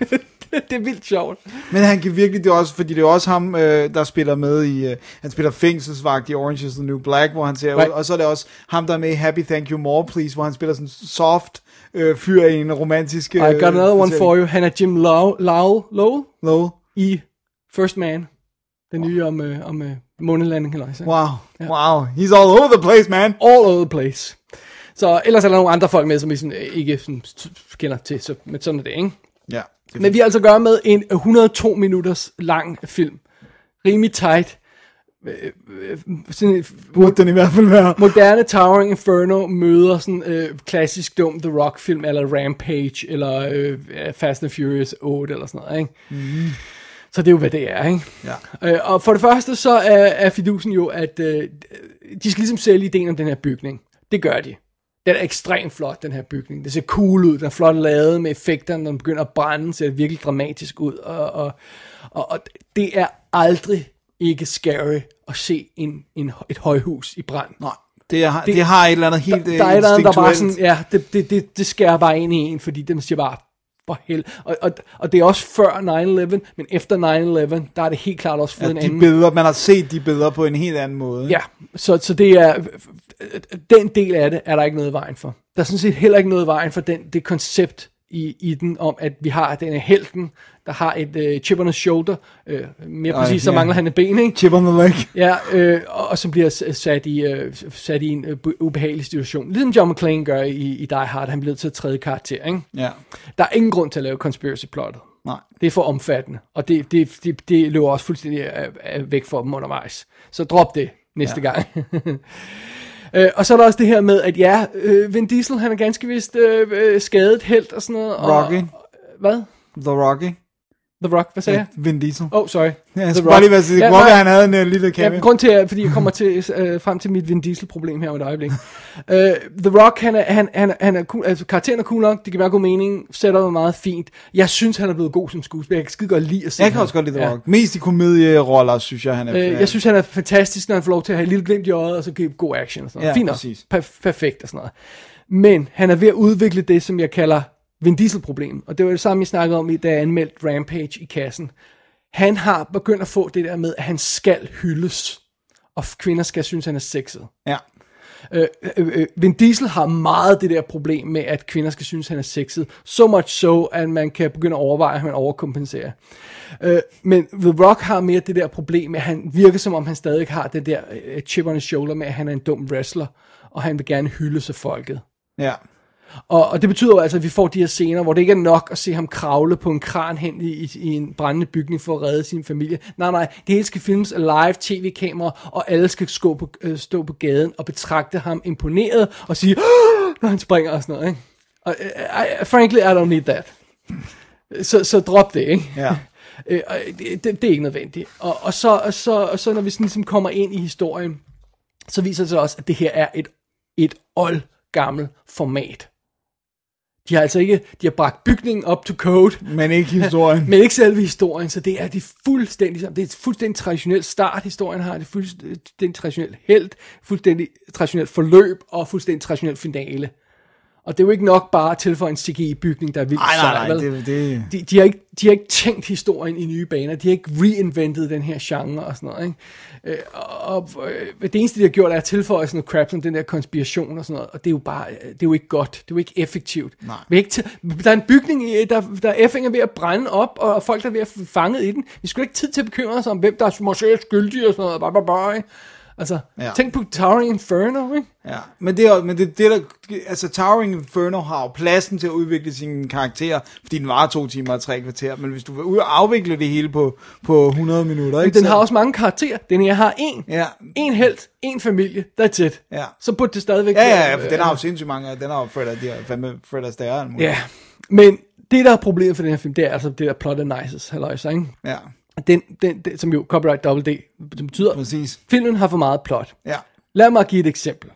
det er vildt sjovt. Men han kan virkelig, det er også, fordi det er også ham, øh, der spiller med i, øh, han spiller fængselsvagt i Orange is the New Black, hvor han ser Right. og så er det også ham, der er med i Happy Thank You More Please, hvor han spiller sådan soft øh, fyr i en romantisk... Øh, I got another one for you. Han er Jim Low, Low, Low Low. i First Man. Den nye om, øh, om øh, månelanding. Eller, så. Wow, wow, he's all over the place, man. All over the place. Så ellers er der nogle andre folk med, som vi sådan, øh, ikke sådan, kender til. Så, men sådan er det, ikke? Ja. Men vi har altså at gøre med en 102 minutters lang film. Rimelig tight. Øh, øh, Sådan Burde den i hvert fald være. moderne Towering Inferno møder sådan øh, klassisk dum The Rock film, eller Rampage, eller øh, Fast and Furious 8, eller sådan noget, ikke? Mm. Så det er jo, hvad det er, ikke? Ja. Øh, og for det første, så er, er fidusen jo, at øh, de skal ligesom sælge ideen om den her bygning. Det gør de. Den er ekstremt flot, den her bygning. Det ser cool ud, den er flot lavet med effekterne, når den begynder at brænde, ser det virkelig dramatisk ud. Og, og, og, og det er aldrig ikke scary at se en, en, et højhus i brand. Nej, det, er, det, Det- har et eller andet helt Der, der er et eller andet, der bare sådan, ja, det, det, det, det skærer bare ind i en, fordi den siger bare, for hel. Og, og, og det er også før 9-11, men efter 9-11, der er det helt klart også fået Ja, en de anden... billeder, man har set de billeder på en helt anden måde. Ja, så, så det er, den del af det er der ikke noget i vejen for. Der er sådan set heller ikke noget i vejen for den, det koncept i, i den, om at vi har den her helten, der har et øh, chip on his shoulder, øh, mere Ej, præcis, så ja. mangler han et ben, ikke? Chip on the leg. Ja, øh, og, og så bliver s- sat i, øh, sat i en øh, ubehagelig situation. Ligesom John McClane gør i, i Die Hard, han bliver til tredje karakter, ikke? Ja. Der er ingen grund til at lave conspiracy plottet. Nej. Det er for omfattende, og det, det, det, det løber også fuldstændig øh, øh, væk fra dem undervejs. Så drop det næste ja. gang. øh, og så er der også det her med, at ja, øh, Vin Diesel, han er ganske vist øh, øh, skadet helt og sådan noget. Og, Rocky. Hvad? The Rocky. The Rock, hvad sagde jeg? Vin Diesel. Oh, sorry. Ja, jeg The Rock. lige sige, Ja, nej. han havde en uh, lille cameo. Ja, grund til, at, fordi jeg kommer til, øh, frem til mit Vin Diesel-problem her om et øjeblik. uh, The Rock, han er, han, han, han er cool, altså karakteren er cool nok, det kan være god mening, sætter det meget fint. Jeg synes, han er blevet god som skuespiller. Jeg kan skide godt lide at se jeg kan ham. også godt lide The Ja. Rock. Mest i komedieroller, synes jeg, han er. Øh, jeg synes, han er fantastisk, når han får lov til at have et lille glimt i øjet, og så give god action og sådan noget. Ja, Fint præcis. Per- perfekt og sådan noget. Men han er ved at udvikle det, som jeg kalder Vin Diesel-problem. Og det var det samme, jeg snakkede om, i- da jeg anmeldte Rampage i kassen. Han har begyndt at få det der med, at han skal hyldes. Og kvinder skal synes, han er sexet. Ja. Øh, øh, øh, Vin Diesel har meget det der problem med, at kvinder skal synes, han er sexet. So much so, at man kan begynde at overveje, at han overkompenserer. Øh, men The Rock har mere det der problem med, at han virker som om, han stadig har det der øh, chip on his shoulder med, at han er en dum wrestler, og han vil gerne hylde sig folket. Ja. Og, og det betyder jo altså, at vi får de her scener, hvor det ikke er nok at se ham kravle på en kran hen i, i, i en brændende bygning for at redde sin familie. Nej, nej, det hele skal filmes af live tv-kamera, og alle skal stå på, øh, stå på gaden og betragte ham imponeret og sige, når han springer og sådan noget. Ikke? Og, uh, I, frankly, I don't need that. Så, så drop det, ikke? Ja. Øh, det, det, det er ikke nødvendigt. Og, og, så, og, så, og så når vi sådan ligesom kommer ind i historien, så viser det sig også, at det her er et, et old gammelt format. De har altså ikke, de har bragt bygningen op to code, Men ikke historien. men ikke selve historien, så det er de fuldstændig, det er fuldstændig traditionelt start, historien har, det er fuldstændig traditionelt held, fuldstændig traditionelt forløb, og fuldstændig traditionelt finale. Og det er jo ikke nok bare at tilføje en CGI-bygning, der er vildt Nej, nej, sej, nej. vel? Det, det, de, de, har ikke, de har ikke tænkt historien i nye baner. De har ikke reinventet den her genre og sådan noget. Ikke? Øh, og øh, det eneste, de har gjort, er at tilføje sådan noget crap, som den der konspiration og sådan noget. Og det er jo bare, øh, det er jo ikke godt. Det er jo ikke effektivt. Nej. Vi ikke til, der er en bygning, der, der er effing er ved at brænde op, og folk der er ved at fanget i den. Vi skulle ikke tid til at bekymre os om, hvem der er måske skyldig og sådan noget. Bye, bye, bye. Altså, Ja. tænk på Towering Inferno, ikke? Ja, men det er, men det, det der, altså Towering Inferno har jo pladsen til at udvikle sine karakterer, fordi den varer to timer og tre kvarter, men hvis du vil afvikle det hele på, på 100 minutter, Men ikke? den så- har også mange karakterer. Den her har en. Ja. En held, en familie, that's it. Ja. Så burde det stadigvæk Ja, ja, ja, for den har jo sindssygt mange, den har jo Fred, de har fandme Fred Astaire. Ja, men det der er problemet for den her film, det er altså det der plot nices, halløjsa, ikke? Ja, Den, den, den, som jo copyright double D, som betyder, præcis. filmen har for meget plot. Ja, Lad mig give et eksempel.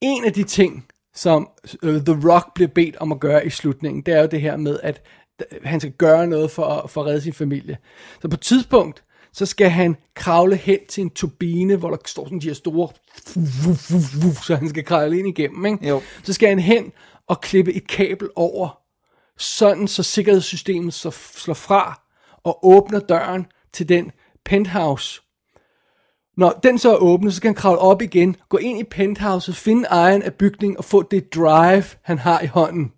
En af de ting, som uh, The Rock bliver bedt om at gøre i slutningen, det er jo det her med, at d- han skal gøre noget for, for at redde sin familie. Så på et tidspunkt, så skal han kravle hen til en turbine, hvor der står sådan de her store, så han skal kravle ind igennem, ikke? Jo. Så skal han hen og klippe et kabel over, sådan så sikkerhedssystemet så slår fra og åbner døren til den penthouse. Når den så er åbnet, så kan han kravle op igen, gå ind i penthouset, finde ejeren af bygningen og få det drive, han har i hånden.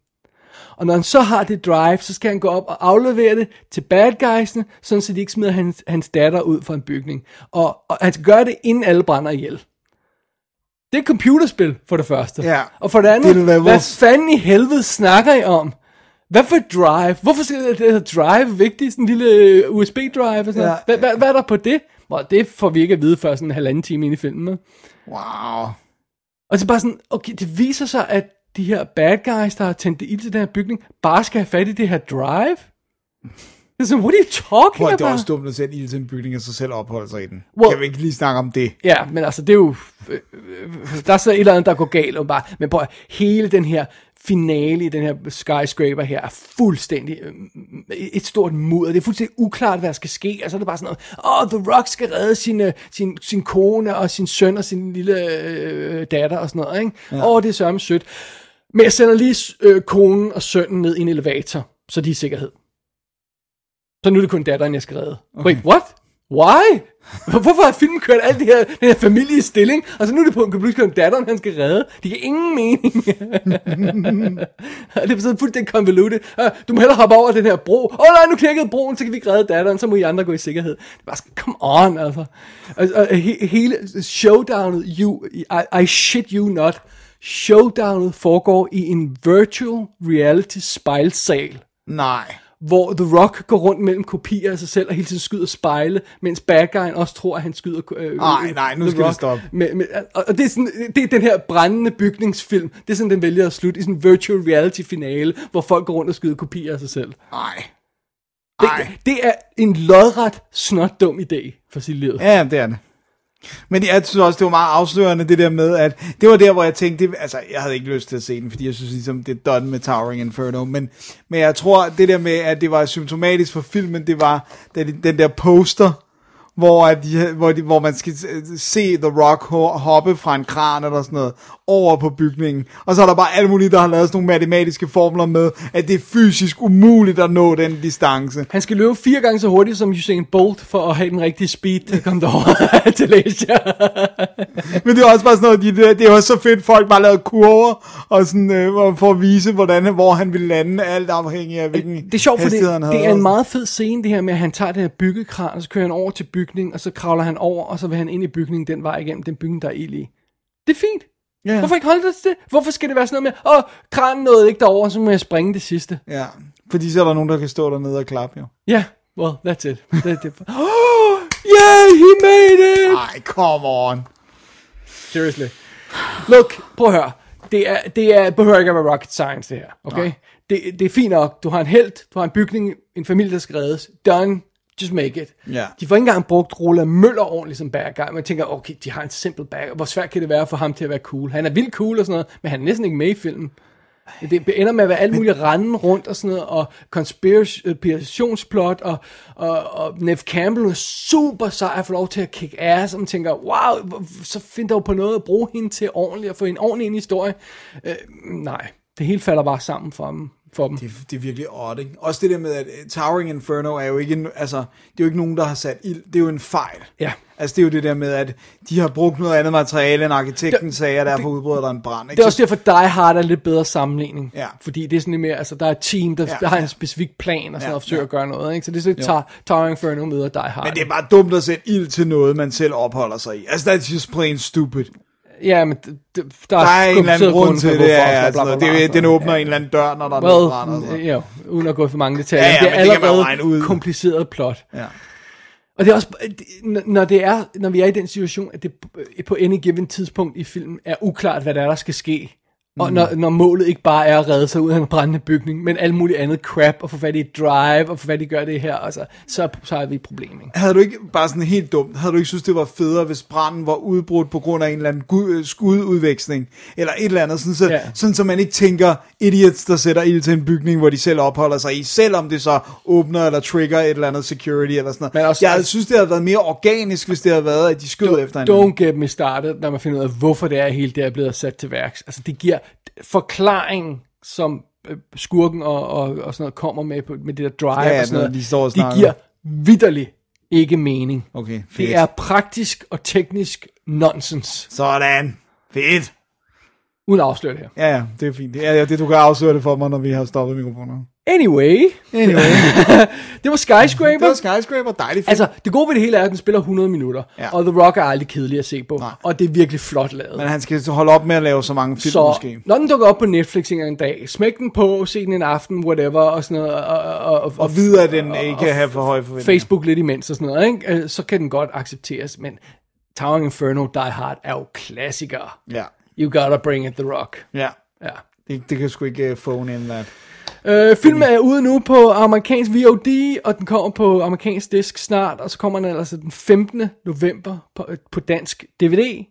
Og når han så har det drive, så skal han gå op og aflevere det til bad guysene, sådan så de ikke smider hans, hans datter ud fra en bygning. Og, og han skal gøre det, inden alle brænder ihjel. Det er et computerspil, for det første. Ja. Og for det Det andet, levels. hvad fanden i helvede snakker I om? Hvad for drive? Hvorfor skal det her drive vigtigt? Sådan en lille USB-drive og sådan Ja. ja. hvad, hvad, hvad er der på det? Well, det får vi ikke at vide før sådan en halvanden time ind i filmen. wow. Og så bare sådan, okay, det viser sig, at de her bad guys, der har tændt ild til den her bygning, bare skal have fat i det her drive. Det er sådan, what are you talking Prøv, at det er about? også dumt at sætte ild til en bygning og så selv opholde sig i den. Well- kan vi ikke lige snakke om det? Ja, men altså, det er jo... øh, øh, Der er så et eller andet, der går galt. Og bare, men prøv hele den her finale i den her skyscraper her er fuldstændig øh, et stort mudder. Det er fuldstændig uklart, hvad der skal ske. Og så er det bare sådan noget, åh, The Rock skal redde sin, øh, sin, sin kone og sin søn og sin lille øh, datter og sådan noget. Ikke? Ja. Åh, det er sørme sødt. Men jeg sender lige øh, konen og sønnen ned i en elevator. så de er i sikkerhed. Så nu er det kun datteren, jeg skal redde. Okay. Wait, what? Why? Hvorfor har filmen kørt alt det her, den her familie i stilling, og så nu er det på en computer, kun datteren, han skal redde? Det giver ingen mening. Det er sådan fuldstændig convoluted. Uh, du må hellere hoppe over den her bro. Åh oh, nej, nu knækkede broen, så kan vi ikke redde datteren, så må I andre gå i sikkerhed. Det bare sådan, come on, altså. Og, og he, hele showdownet, you, I, I shit you not, showdownet foregår i en virtual reality spejlsal Nej. Hvor The Rock går rundt mellem kopier af sig selv og hele tiden skyder spejle, mens bad guyen også tror, at han skyder øh, Nej, nej, nu The skal det Rock. stoppe. Med, med, og og det er, sådan, det er den her brændende bygningsfilm, det er sådan, den vælger at slutte i sådan en virtual reality finale, hvor folk går rundt og skyder kopier af sig selv. Nej. Det, det er en lodret snot dum idé for sit liv. Ja, det er det. Men jeg synes også, det var meget afslørende, det der med, at det var der, hvor jeg tænkte, det, altså, jeg havde ikke lyst til at se den, fordi jeg synes ligesom, det er done med Towering Inferno, men, men jeg tror, det der med, at det var symptomatisk for filmen, det var den, den der poster, hvor, at de, hvor, de, hvor man skal se The Rock hoppe fra en kran eller sådan noget over på bygningen. Og så er der bare alle mulige, der har lavet sådan nogle matematiske formler med, at det er fysisk umuligt at nå den distance. Han skal løbe fire gange så hurtigt som Usain Bolt, for at have den rigtige speed til at komme derover til Asia. Men det er også bare sådan noget, de, det, det var så fedt, folk bare lavede kurver, og sådan, øh, for at vise, hvordan, hvor han ville lande, alt afhængig af, hvilken Det er sjovt, for det, det er en meget fed scene, det her med, at han tager det her byggekran, og så kører han over til bygningen, og så kravler han over, og så vil han ind i bygningen den vej igennem den bygning, der er ild i. Det er fint. Ja. Hvorfor ikke holde det til det? Hvorfor skal det være sådan noget med, åh, kranen nåede ikke derover, så må jeg springe det sidste. Ja, fordi så er der nogen, der kan stå dernede og klappe, jo. Ja, yeah, well, that's it. Det, det. Oh, yeah, he made it! Ej, come on. Seriously. Look, prøv at høre. Det, er, det er, behøver ikke at være rocket science, det her. Okay? Det, det er fint nok. Du har en held, du har en bygning, en familie, der skal reddes. Done. Just make it. Ja. De får ikke engang brugt Roland Møller ordentligt som bad guy. Man tænker, okay, de har en simpel bad guy. Hvor svært kan det være for ham til at være cool? Han er vildt cool og sådan noget, men han er næsten ikke med i filmen. Det ender med at være alt muligt randen rundt og sådan noget, og konspirationsplot, og, og, og Nev Campbell er super sej at få lov til at kick ass, og man tænker, wow, så find dog på noget at bruge hende til ordentligt, og få hende ordentligt ind i historien. Øh, nej, det hele falder bare sammen for dem. For dem. Det, det er virkelig odd, ikke? Også det der med, at øh, Towering Inferno er jo ikke, en, altså, det er jo ikke nogen, der har sat ild. Det er jo en fejl. Ja. Altså, det er jo det der med, at de har brugt noget andet materiale, end arkitekten Det- sagde, og derfor udbryder der en brand. Ikke? Det er også derfor, Die Hard er en lidt bedre sammenligning. Ja. Fordi det er sådan lidt mere, altså der er et team, der, Ja, der har en specifik plan, og sådan Ja, og forsøger ja. at gøre noget. Ikke? Så det er sådan, tager Towering Inferno møder Die Hard. Men det er bare dumt at sætte ild til noget, man selv opholder sig i. Altså, that's just plain stupid. Ja, men der, Der er en eller anden grund til det, ja, det, bla, er- den åbner en eller anden dør, når der er noget. Altså. ja, uden at gå for mange detaljer. Ja, ja, det er allerede ud. kompliceret plot. Ja. Og det er også, når, det er, når vi er i den situation, at det på any given tidspunkt i filmen er uklart, hvad der er, der skal ske. Og Mm. når, når målet ikke bare er at redde sig ud af en brændende bygning, men alt muligt andet crap, og få fat i et drive, og få fat i at gøre det her, altså, så, så har vi et problem. Ikke? Havde du ikke, bare sådan helt dumt, havde du ikke synes, det var federe, hvis branden var udbrudt på grund af en eller anden gu- øh, skududveksling, eller et eller andet, sådan så, Ja. sådan så man ikke tænker, idiots, der sætter ild til en bygning, hvor de selv opholder sig i, selvom det så åbner eller trigger et eller andet security eller sådan noget. Men også- jeg synes, det havde været mere organisk, hvis det havde været, at de skød efter hinanden. Don't get me started, når man finder ud af, hvorfor det er, at hele det er blevet sat til værks. Altså, det giver forklaring, som øh, skurken og, og, og sådan noget kommer med, på, med det der drive Ja, ja, og sådan noget. de står og det snakker. giver vidderligt ikke mening. Okay, fedt. Det er praktisk og teknisk nonsens, Sådan. Fedt. uden at afsløre det her. Ja, ja, det er fint. Ja, ja, det du kan afsløre det for mig, når vi har stoppet mikrofonen. Anyway, Anyway, det var Skyscraper. det var Skyscraper, dejligt fedt. Altså, det gode ved det hele er, at den spiller 100 minutter, Ja. og The Rock er aldrig kedelig at se på, Nej. og det er virkelig flot lavet. Men han skal holde op med at lave så mange film, Så måske. når den dukker op på Netflix en en dag, smæk den på, se den en aften, whatever, og sådan noget, og, og, og, Og vide, at den ikke kan have for høje forventninger. Facebook lidt imens og sådan noget, ikke? Øh, så kan den godt accepteres, men Towering Inferno, Die Hard er jo klassikere. Ja, You gotta bring it, The Rock. ja. Ja. Det, det kan sgu ikke phone in that. Øh, filmen er ude nu på amerikansk VOD, og den kommer på amerikansk disk snart, og så kommer den altså den 15. november på, på dansk DVD,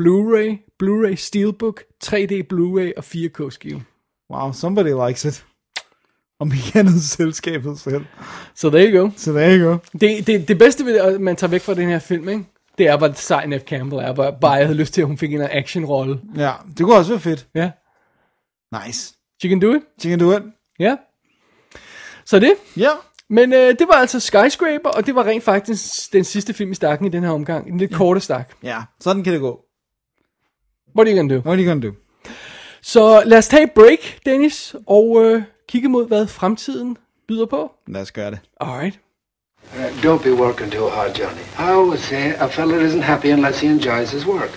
Blu-ray, Blu-ray Steelbook, 3D Blu-ray og 4K skive. Wow, somebody likes it. Om ikke andet selskabet selv. Så there you go. Så der er go. Det, det, det bedste man tager væk fra den her film, ikke? det er, hvor sej Nev Campbell er, hvor bare jeg havde lyst til, at hun fik en actionrolle. Ja, det kunne også være fedt. Ja. Nice. She can do it. She can do it. Ja. Så det. Ja. Men øh, det var altså Skyscraper, og det var rent faktisk den sidste film i stakken i den her omgang. En lidt korte stak. Ja, sådan kan det gå. What are you gonna do? What are you gonna do? Så lad os tage et break, Dennis, og øh, kigge mod, hvad fremtiden byder på. Lad os gøre det. Alright. Uh, don't be working too hard, Johnny. I always say a fella isn't happy unless he enjoys his work.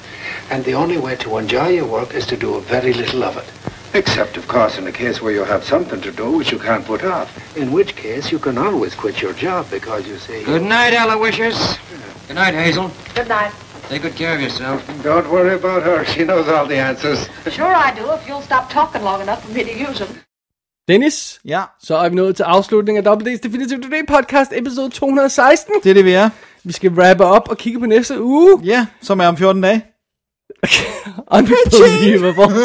And the only way to enjoy your work is to do a very little of it. Except, of course, in a case where you have something to do which you can't put off. In which case, you can always quit your job because you see... Good night, Aloysius. Good night, Hazel. Good night. Take good care of yourself. Don't worry about her. She knows all the answers. Sure I do, if you'll stop talking long enough for me to use them. Dennis, Ja, så er vi nået til afslutningen af WD's Definitive Today podcast, episode 216. det er det, vi er. Vi skal wrap op og kigge på næste uge. Ja, som er om 14 dage. Unbelievable.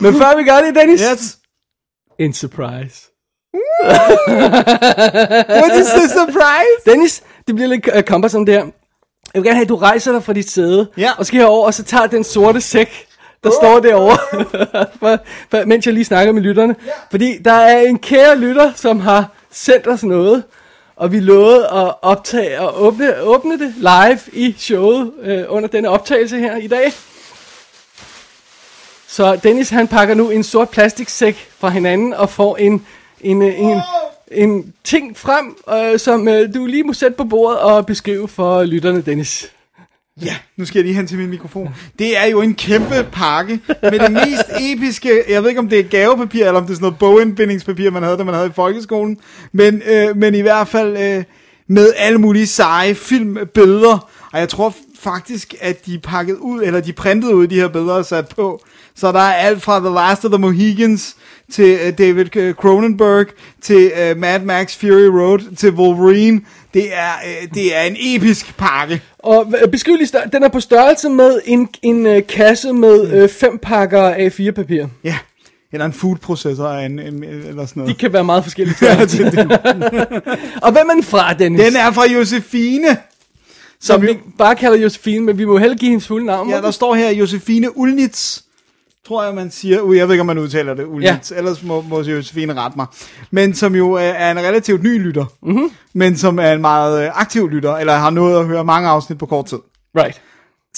Men før vi gør det, Dennis, Yes. en surprise. What is the surprise? Dennis, det bliver lidt uh, cumbersome der. Jeg vil gerne have, at du rejser dig fra dit sæde, Ja. og skal herover og så tager den sorte sæk, der står derovre, for, for, mens jeg lige snakker med lytterne. Fordi der er en kære lytter, som har sendt os noget, og vi lovede at optage og åbne, åbne det live i showet øh, under denne optagelse her i dag. Så Dennis han pakker nu en sort plastiksæk fra hinanden og får en, en, en, en, en ting frem, øh, som øh, du lige må sætte på bordet og beskrive for lytterne, Dennis. Ja, nu skal jeg lige hen til min mikrofon. Det er jo en kæmpe pakke med det mest episke, jeg ved ikke om det er gavepapir, eller om det er sådan noget bogindbindingspapir, man havde, da man havde i folkeskolen, men, øh, men i hvert fald øh, med alle mulige seje filmbilleder, og jeg tror faktisk, at de er pakket ud, eller de er printet ud, de her billeder og sat på, så der er alt fra The Last of the Mohicans, til øh, David øh, Cronenberg, til øh, Mad Max Fury Road, til Wolverine. Det er, øh, det er en episk pakke. Og øh, beskriv lige, den er på størrelse med en, en øh, kasse med øh, fem pakker A4-papir. Ja, eller en food processor af en, en, eller sådan De noget. kan være meget forskellige størrelser. og hvem er den fra, Dennis? Den er fra Josefine. som vi bare kalder Josefine, men vi må heller give hendes fulde navn. Ja, der står her Josefine Ulnitz. Tror jeg, man siger. Jeg ved ikke, om man udtaler det, Ulnitz. Ja. Ellers må, må Josefine rette mig. Men som jo er, er en relativt ny lytter. Mm-hmm. Men som er en meget øh, aktiv lytter, eller har nået at høre mange afsnit på kort tid. Right.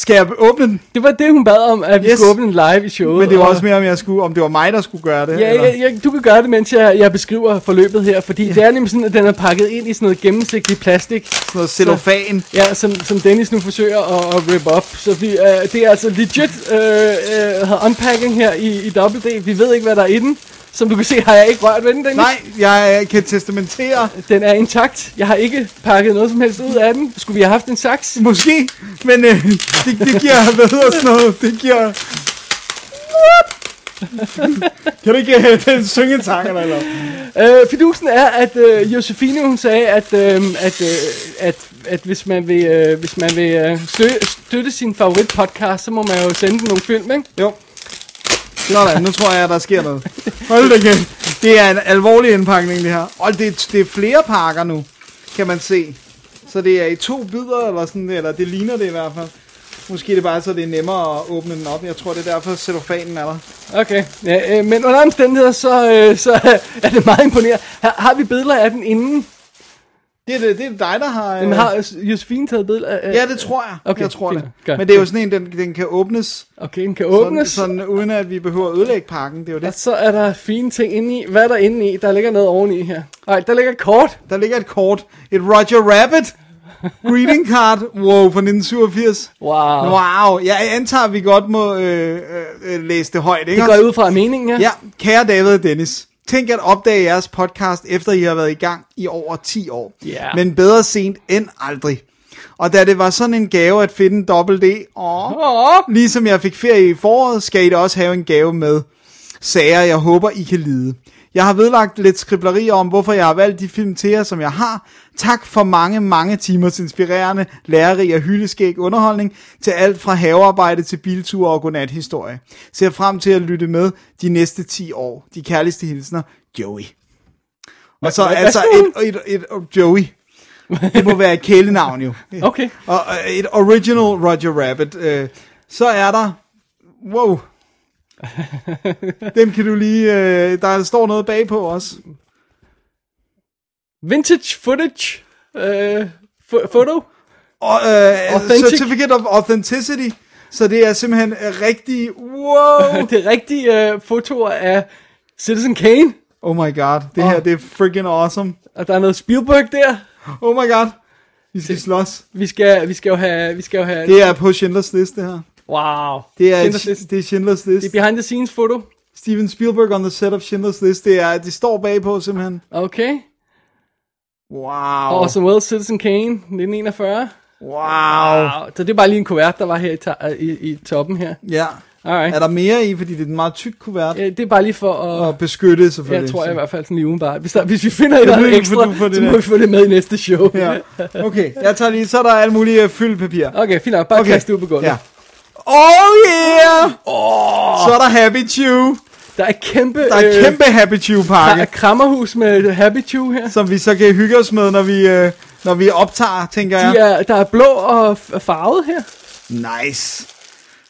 Skal jeg åbne den? Det var det, hun bad om, at vi Yes. skulle åbne den live i showet. Men det var og- også mere, om, jeg skulle, om det var mig, der skulle gøre det. Ja, eller? ja, ja, du kan gøre det, mens jeg, jeg beskriver forløbet her, fordi ja. det er nemlig sådan, at den er pakket ind i sådan noget gennemsigtig plastik, Sådan noget cellofan. ja, som, som Dennis nu forsøger at, at rip op. Så vi, øh, det er altså legit øh, øh, unpacking her i, i Double D. Vi ved ikke, hvad der er i den. Som du kan se, har jeg ikke rørt ved den, Dennis. Nej, jeg kan testamentere. Den er intakt. Jeg har ikke pakket noget som helst ud af den. Skulle vi have haft en saks? Måske, men øh, det, det giver, hvad hedder sådan noget, det giver... kan du ikke øh, den synge en sang eller noget? Øh, fidusen er, at øh, Josefine hun sagde, at, øh, at, øh, at, at hvis man vil, øh, hvis man vil øh, støtte, støtte sin favorit podcast, så må man jo sende den nogle film, ikke? Jo. Sådan, nu tror jeg, der sker noget. Hold da kæft. Det er en alvorlig indpakning, det her. Og det, det er flere pakker nu, kan man se. Så det er i to bidder, eller sådan, eller det ligner det i hvert fald. Måske er det bare så, det er nemmere at åbne den op. Jeg tror, det er derfor, cellofanen er der. Okay, ja, øh, men under omstændigheder, så, øh, så er det meget imponerende. Har, har vi billeder af den inden? Det er, det, det er dig, der har... Den øh, har Josefine taget billeder af? Ja, det tror jeg. Okay, jeg tror fint. det. Men det er jo sådan en, den, den kan åbnes, Okay, den kan åbnes. sådan, sådan, uden at vi behøver at ødelægge pakken. Det er jo Og det. så er der fine ting inde i. Hvad er der inde i? Der ligger noget oveni her. Nej, der ligger et kort. Der ligger et kort. Et Roger Rabbit greeting card. Wow, fra 1987. Wow. Wow, jeg antager, at vi godt må øh, øh, øh, læse det højt, ikke? Det går ud fra meningen, ja. Ja, kære David og Dennis. Tænk at opdage jeres podcast, efter I har været i gang i over 10 år. Ja. Men bedre sent end aldrig. Og da det var sådan en gave at finde en dobbelt D, åh, Åh. ligesom jeg fik ferie i foråret, skal I da også have en gave med. Sager, jeg håber, I kan lide. Jeg har vedlagt lidt skriblerier om, hvorfor jeg har valgt de film til jer, som jeg har. Tak for mange, mange timers inspirerende, lærerig og hyldeskæg underholdning til alt fra havearbejde til bilture og godnathistorie. Ser frem til at lytte med de næste 10 år. De kærligste hilsner, Joey. Og så altså et, et, et, et, Joey. Det må være et kælenavn jo. Okay. Og øh, et original Roger Rabbit. Øh, så er der... Wow. Dem kan du lige... Øh, der står noget bagpå også. vintage footage øh, fo- foto. Og, øh, Authentic. Certificate of Authenticity. Så det er simpelthen rigtig, wow. Det er rigtige øh, fotoer af Citizen Kane. Oh my god, det her, Åh. det er freaking awesome. Og der er noget Spielberg der. Oh my god, vi skal slås. Vi skal, vi skal jo have... Vi skal jo have Det er på Schindlers List, det her. Wow. Det er, Schindler's List. det er Schindlers List. Det er behind the scenes foto. Steven Spielberg on the set of Schindler's List. Det, er, det står bagpå simpelthen. Okay. Wow. Og Orson Welles Citizen Kane, 1941. Wow. Wow. Så det er bare lige en kuvert, der var her i, ta- i, i toppen her. Ja. Alright. Er der mere i, fordi det er en meget tyk kuvert? Ja, det er bare lige for at... Og beskytte selvfølgelig. Jeg tror jeg i hvert fald sådan lige udenbart. Hvis, der, hvis vi finder et eller andet ekstra, det så må der. vi få det med i næste show. Ja. Okay, jeg tager lige, så er der alt muligt uh, fyldpapir. Okay, fint nok. Bare okay. kast det ud på gulvet. Ja. Oh yeah! Oh. Så er der Happy Chew. Der er kæmpe... Der er kæmpe Happy Chew Der er krammerhus med Happy Chew her. som vi så kan hygge os med, når vi, uh, når vi optager, tænker jeg. De er, der er blå og farvet her. Nice.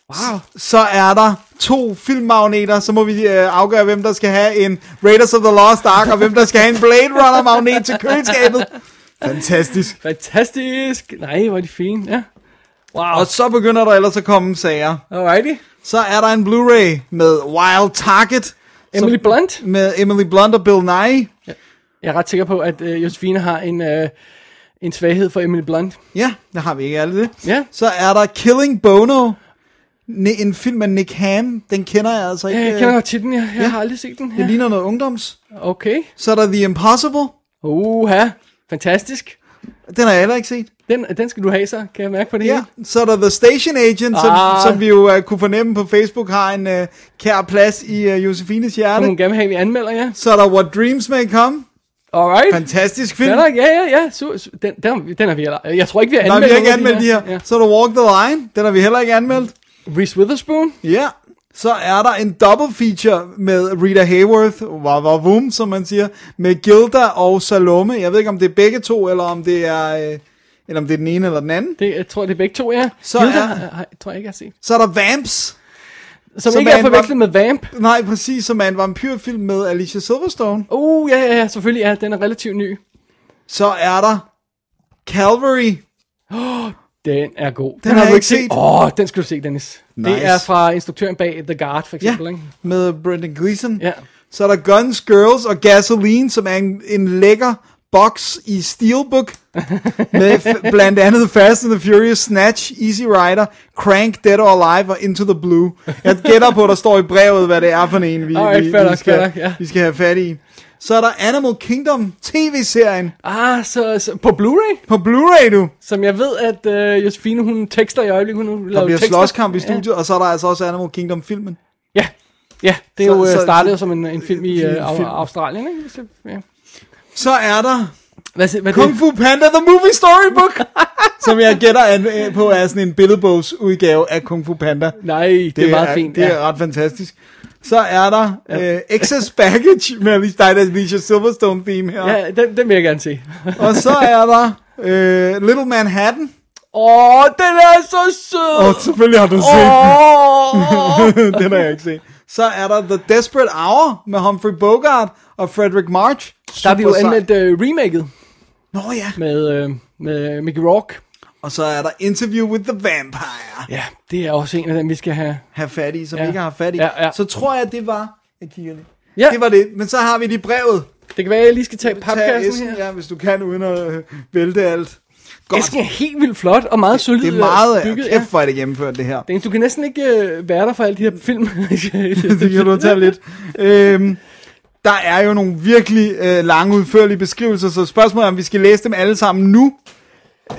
Wow. Så er der to filmmagneter, så må vi uh, afgøre, hvem der skal have en Raiders of the Lost Ark, og hvem der skal have en Blade Runner magnet til køleskabet. Fantastisk. Fantastisk. Nej, hvor er de fine. Ja. Wow. Og så begynder der ellers at komme sager. Alrighty. Så er der en Blu-ray med Wild Target. Emily Blunt. Med Emily Blunt og Bill Nye. Jeg er ret sikker på, at uh, Josefine har en, uh, en svaghed for Emily Blunt. Ja, det har vi ikke alle det. Ja. Så er der Killing Bono. En film med Nick Hamm. Den kender jeg altså Ja, ikke. jeg kender godt til den. Jeg, jeg Ja. har aldrig set den Det her. ligner noget ungdoms. Okay. Så er der The Impossible. Uha. Fantastisk. Den har jeg heller ikke set. Den, den skal du have så, kan jeg mærke på det Ja, hele. så er der The Station Agent, som, Ah. som vi jo uh, kunne fornemme på Facebook har en uh, kær plads i uh, Josefines Som hjerte. hun gerne vil have, vi anmelder, ja. Så er der What Dreams May Come. Alright. Fantastisk film. Den er, ja, ja, ja. Så, så, den, den, den har vi heller. Jeg tror ikke, vi har Nej, anmeldt vi har ikke anmeldt de her. Ja. Så er der Walk the Line. Den har vi heller ikke anmeldt. Reese Witherspoon. Ja. Så er der en double feature med Rita Hayworth, boom, som man siger, med Gilda og Salome. Jeg ved ikke, om det er begge to, eller om det er, øh, eller om det er den ene eller den anden. Det, jeg tror, det er begge to, ja. Så Hilda, er- har- tror jeg ikke, jeg har set. Så er der Vamps. Som, Som ikke er er forvekslet med Vamp. Nej, præcis, som er en vampyrfilm med Alicia Silverstone. Uh, ja, ja, ja, selvfølgelig, ja. Den er relativt ny. Så er der Calvary. Den er god. Den har jeg ikke set. Åh, oh, den skal du se, Dennis. Nice. Det er fra instruktøren bag The Guard, for Ja, eksempel, ikke? med Brendan Gleeson. Ja. Så er der Guns, Girls og Gasoline, som er en, en lækker box i Steelbook. med f- blandt andet Fast and the Furious, Snatch, Easy Rider, Crank, Dead or Alive og Into the Blue. Jeg gætter på, at der står i brevet, hvad det er for en, vi, Alright, vi, vi, skal, ja. vi skal have fat i. Så er der Animal Kingdom tv-serien Ah, så, så på Blu-ray, på Blu-ray, du. som jeg ved, at uh, Josefine, hun tekster i øjeblikket. Hun Der laver bliver tekster. slåskamp i studiet, og så er der altså også Animal Kingdom-filmen. Ja, ja det er Så- jo så- så, startet så- som en, en film i uh, Film-. Australien, ikke? Det- Ja. Så er der Hvad, hvad er Kung det? Fu Panda The Movie Storybook, som jeg gætter an, øh, på er sådan en billedbogsudgave af Kung Fu Panda. Nej, det, det er meget fint. Det er ret fantastisk. Så er der ja. uh, Excess Baggage med Alicia, er Alicia Silverstone theme her. Ja. Den, den vil jeg gerne se. Og så er der uh, Little Manhattan. Åh, oh, den er så sød! Og oh, selvfølgelig har du set Åh! den. den har jeg ikke set. Så er der The Desperate Hour med Humphrey Bogart og Frederick March. Der har vi jo Super anmeldt uh, remaket Nå ja. med, uh, med Mickey Rourke. Og så er der Interview with the Vampire. Ja, det er også en af dem, vi skal have. have fat i, som Ja. ja. ikke har fat i. Ja, ja. Så tror jeg, det var... Jeg kigger lige. Ja, Det var det. Men så har vi lige brevet. det kan være, at jeg lige skal tage Tag papkassen æsken, her. ja, hvis du kan, uden at øh, vælte alt. Godt. Æsken er helt vildt flot og meget solid Det er meget... bygget. Kæft, hvor er det gennemført, det her. Du kan næsten ikke uh, være der for alle de her film. det kan du tage lidt. Øhm, der er jo nogle virkelig øh, lange, udførlige beskrivelser, så spørgsmålet er, om vi skal læse dem alle sammen nu,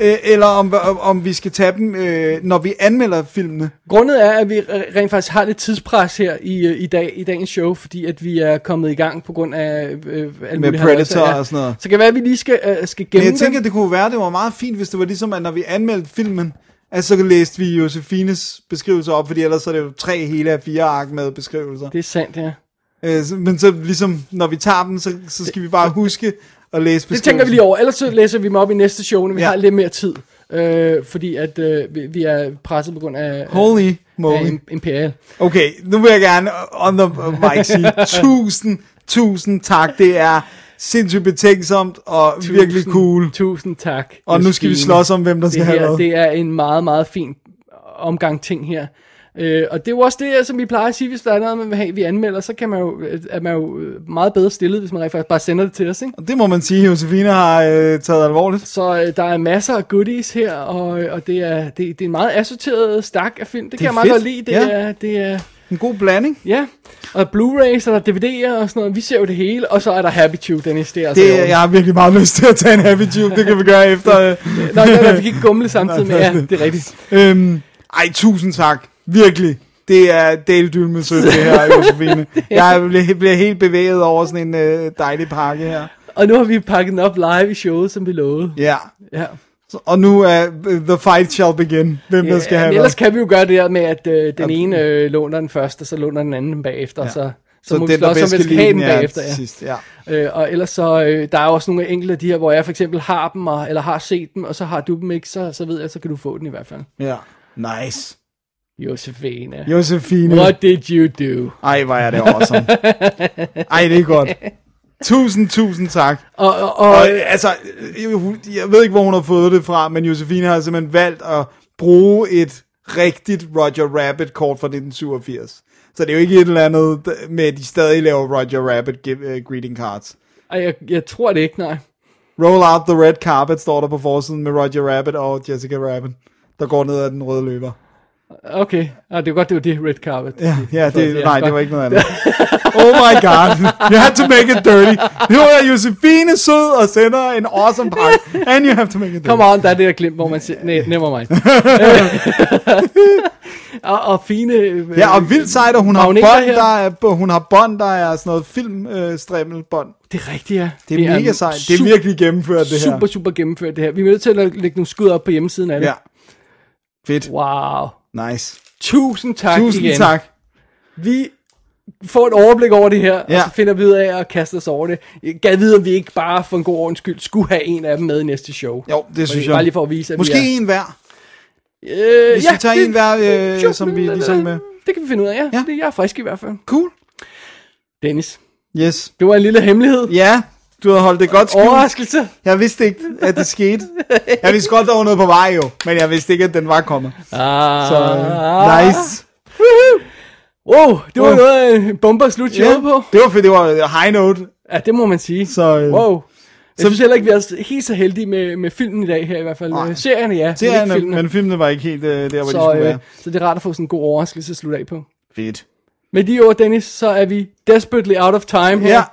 øh, eller om, om, vi skal tage dem, øh, når vi anmelder filmene. Grundet er, at vi re- rent faktisk har lidt tidspres her i, øh, i, dag, i dagens show, fordi at vi er kommet i gang på grund af øh, alt Med Predator halløjsa, og sådan noget. Så kan det være, at vi lige skal, øh, skal Men gemme jeg tænker, dem. det kunne være, det var meget fint, hvis det var ligesom, at når vi anmeldte filmen, at så læste vi Josefines beskrivelser op, fordi ellers er det jo tre hele af fire ark med beskrivelser. Det er sandt, ja. Øh, men så ligesom, når vi tager dem, så, så skal vi bare huske at læse Det tænker vi lige over. Ellers så læser vi dem op i næste show, når vi Ja. har lidt mere tid. Øh, fordi at øh, vi, vi er presset på grund af, Holy af moly. Im- Imperial. Okay, nu vil jeg gerne on the mic sige tusind, tusind tak. Det er sindssygt betænksomt og Tusind. virkelig cool. Tusind tak. Og nu skal vi slås om, hvem der skal det have her, hvad. Det er en meget, meget fin omgang ting her. Øh, og det er jo også det, som vi plejer at sige, hvis der er noget, man vil have, vi anmelder, så kan man jo, er man jo øh, meget bedre stillet, hvis man rent faktisk bare sender det til os, ikke? Og det må man sige, Josefine har øh, taget alvorligt. Så øh, der er masser af goodies her, og, og det, er, det, det er en meget assorteret stak af film. Det, det kan jeg meget godt lide. Det, Ja. er, det er, En god blanding. ja. Og Blu-rays, og der er DVD'er og sådan noget. Vi ser jo det hele, og så er der Happy Tube, Dennis. Det er altså Det, jeg har virkelig meget lyst til at tage en Happy Tube. Det kan vi gøre efter. Øh, Nå, jeg fik ikke gumle samtidig med, ja, det er rigtigt. øhm, ej, tusind tak. Virkelig. Det er Dale med sødt, det her, Josefine. Jeg bliver, bliver helt bevæget over sådan en øh, dejlig pakke her. Og nu har vi pakket den op live i showet, som vi lovede. Ja. Ja. Så- Og nu er uh, the fight shall begin. Hvem der skal Ja, have ellers kan vi jo gøre det der med, at øh, den ene øh, låner den første, så låner den anden den bagefter, ja. så, så, så må vi den, der slås om, skal have den ja, bagefter. Ja. sidst. Ja. Øh, og ellers så, øh, der er også nogle enkelte af de her, hvor jeg for eksempel har dem, og, eller har set dem, og så har du dem ikke, så, så ved jeg, så kan du få den i hvert fald. ja. Nice. Josefine. Josefine. What did you do? Ej, hvor er det awesome. Ej, det er godt. Tusind, tusind tak. Og, og, og, Og øh, altså, jeg, ved ikke, hvor hun har fået det fra, men Josefine har simpelthen valgt at bruge et rigtigt Roger Rabbit-kort fra 1987. Så det er jo ikke et eller andet med, at de stadig laver Roger Rabbit uh, greeting cards. ej, jeg, jeg tror det ikke, nej. Roll out the red carpet, står der på forsiden med Roger Rabbit og Jessica Rabbit, der går ned ad den røde løber. Okay, ah, det er godt, det var det red carpet. Ja, ja, det, Ja, nej, det var ikke noget andet. Oh my god, you had to make it dirty. Nu er Josefine sød og sender en awesome pakke, and you have to make it dirty. Come on, der er det der glimt, hvor man siger, nej, never mind. og, og fine... Øh, Ja, og vildt sejt, og hun har bånd, her. der er, hun har bånd, der er sådan noget filmstrimmelbånd. Det er rigtigt, ja. Det er mega sejt. Det er virkelig gennemført, det her. Super, super gennemført det her. Vi er nødt til at lægge nogle skud op på hjemmesiden af det. Ja. Fedt. Wow. Nice. Tusind tak Tusind igen. tak. Vi får et overblik over det her, ja. Ja. og så finder vi ud af at kaste os over det. Jeg gad vide, om vi ikke bare for en god ordens skyld skulle have en af dem med i næste show. Jo, det synes jeg. Bare lige for at vise, at Måske vi er... en hver. Øh, Hvis vi tager en hver, øh, som vi ligesom, øh, Det kan vi finde ud af, ja. Ja. Det, jeg er frisk i hvert fald. Cool. Dennis, Yes. det var en lille hemmelighed. Ja, du havde holdt det godt skjult. Overraskelse. Jeg vidste ikke, at det skete. Jeg vidste godt, der var noget på vej jo, men jeg vidste ikke, at den var kommet. Ah. Så øh, nice. Wow, det var Wow. noget en bomber at slutte showet på. det var fedt, det var high note. Ja, det må man sige. Så, øh, Wow. Jeg synes heller ikke, vi er helt så heldige med, med filmen i dag her i hvert fald. Nej. Serierne, ja. men Serierne, filmene. men filmene var ikke helt øh, der, hvor de så, skulle øh, være. så det er rart at få sådan en god overraskelse at slutte af på. Fedt. Med de ord, Dennis, så er vi desperately out of time her. Ja,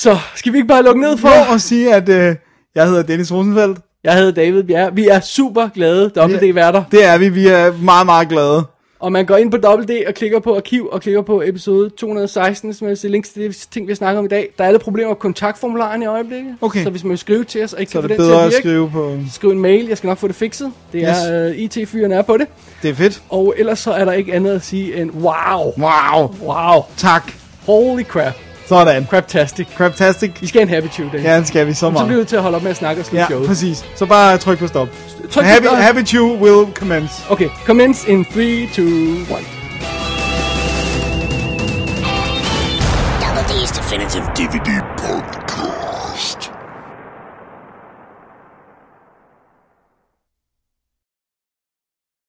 Så skal vi ikke bare lukke ned for? for at sige, at øh, jeg hedder Dennis Rosenfeldt. Jeg hedder David Bjerre. Vi er super glade WD-værter. Det er vi, vi er meget, meget glade. Og man går ind på WD og klikker på arkiv og klikker på episode 216, som er links til de ting, vi har snakket om i dag. Der er alle problemer med kontaktformularen i øjeblikket. Okay. Så hvis man vil skrive til os og ikke Så kan det få den bedre til at at virke, skrive på... skriv en mail. Jeg skal nok få det fikset. Det er uh, IT-fyren er på det. Det er fedt. Og ellers så er der ikke andet at sige end wow. Wow. Wow. Tak. Holy crap. Sådan. Craptastic. Craptastic. Vi skal have en happy tune, Ja, det skal vi så Så bliver meget. vi til at holde op med at snakke og slutte Ja, showet. præcis. Så bare tryk på stop. Tryk på Happy, stop. happy Chew will commence. Okay, commence in 3, 2, 1. Double D's Definitive DVD Podcast.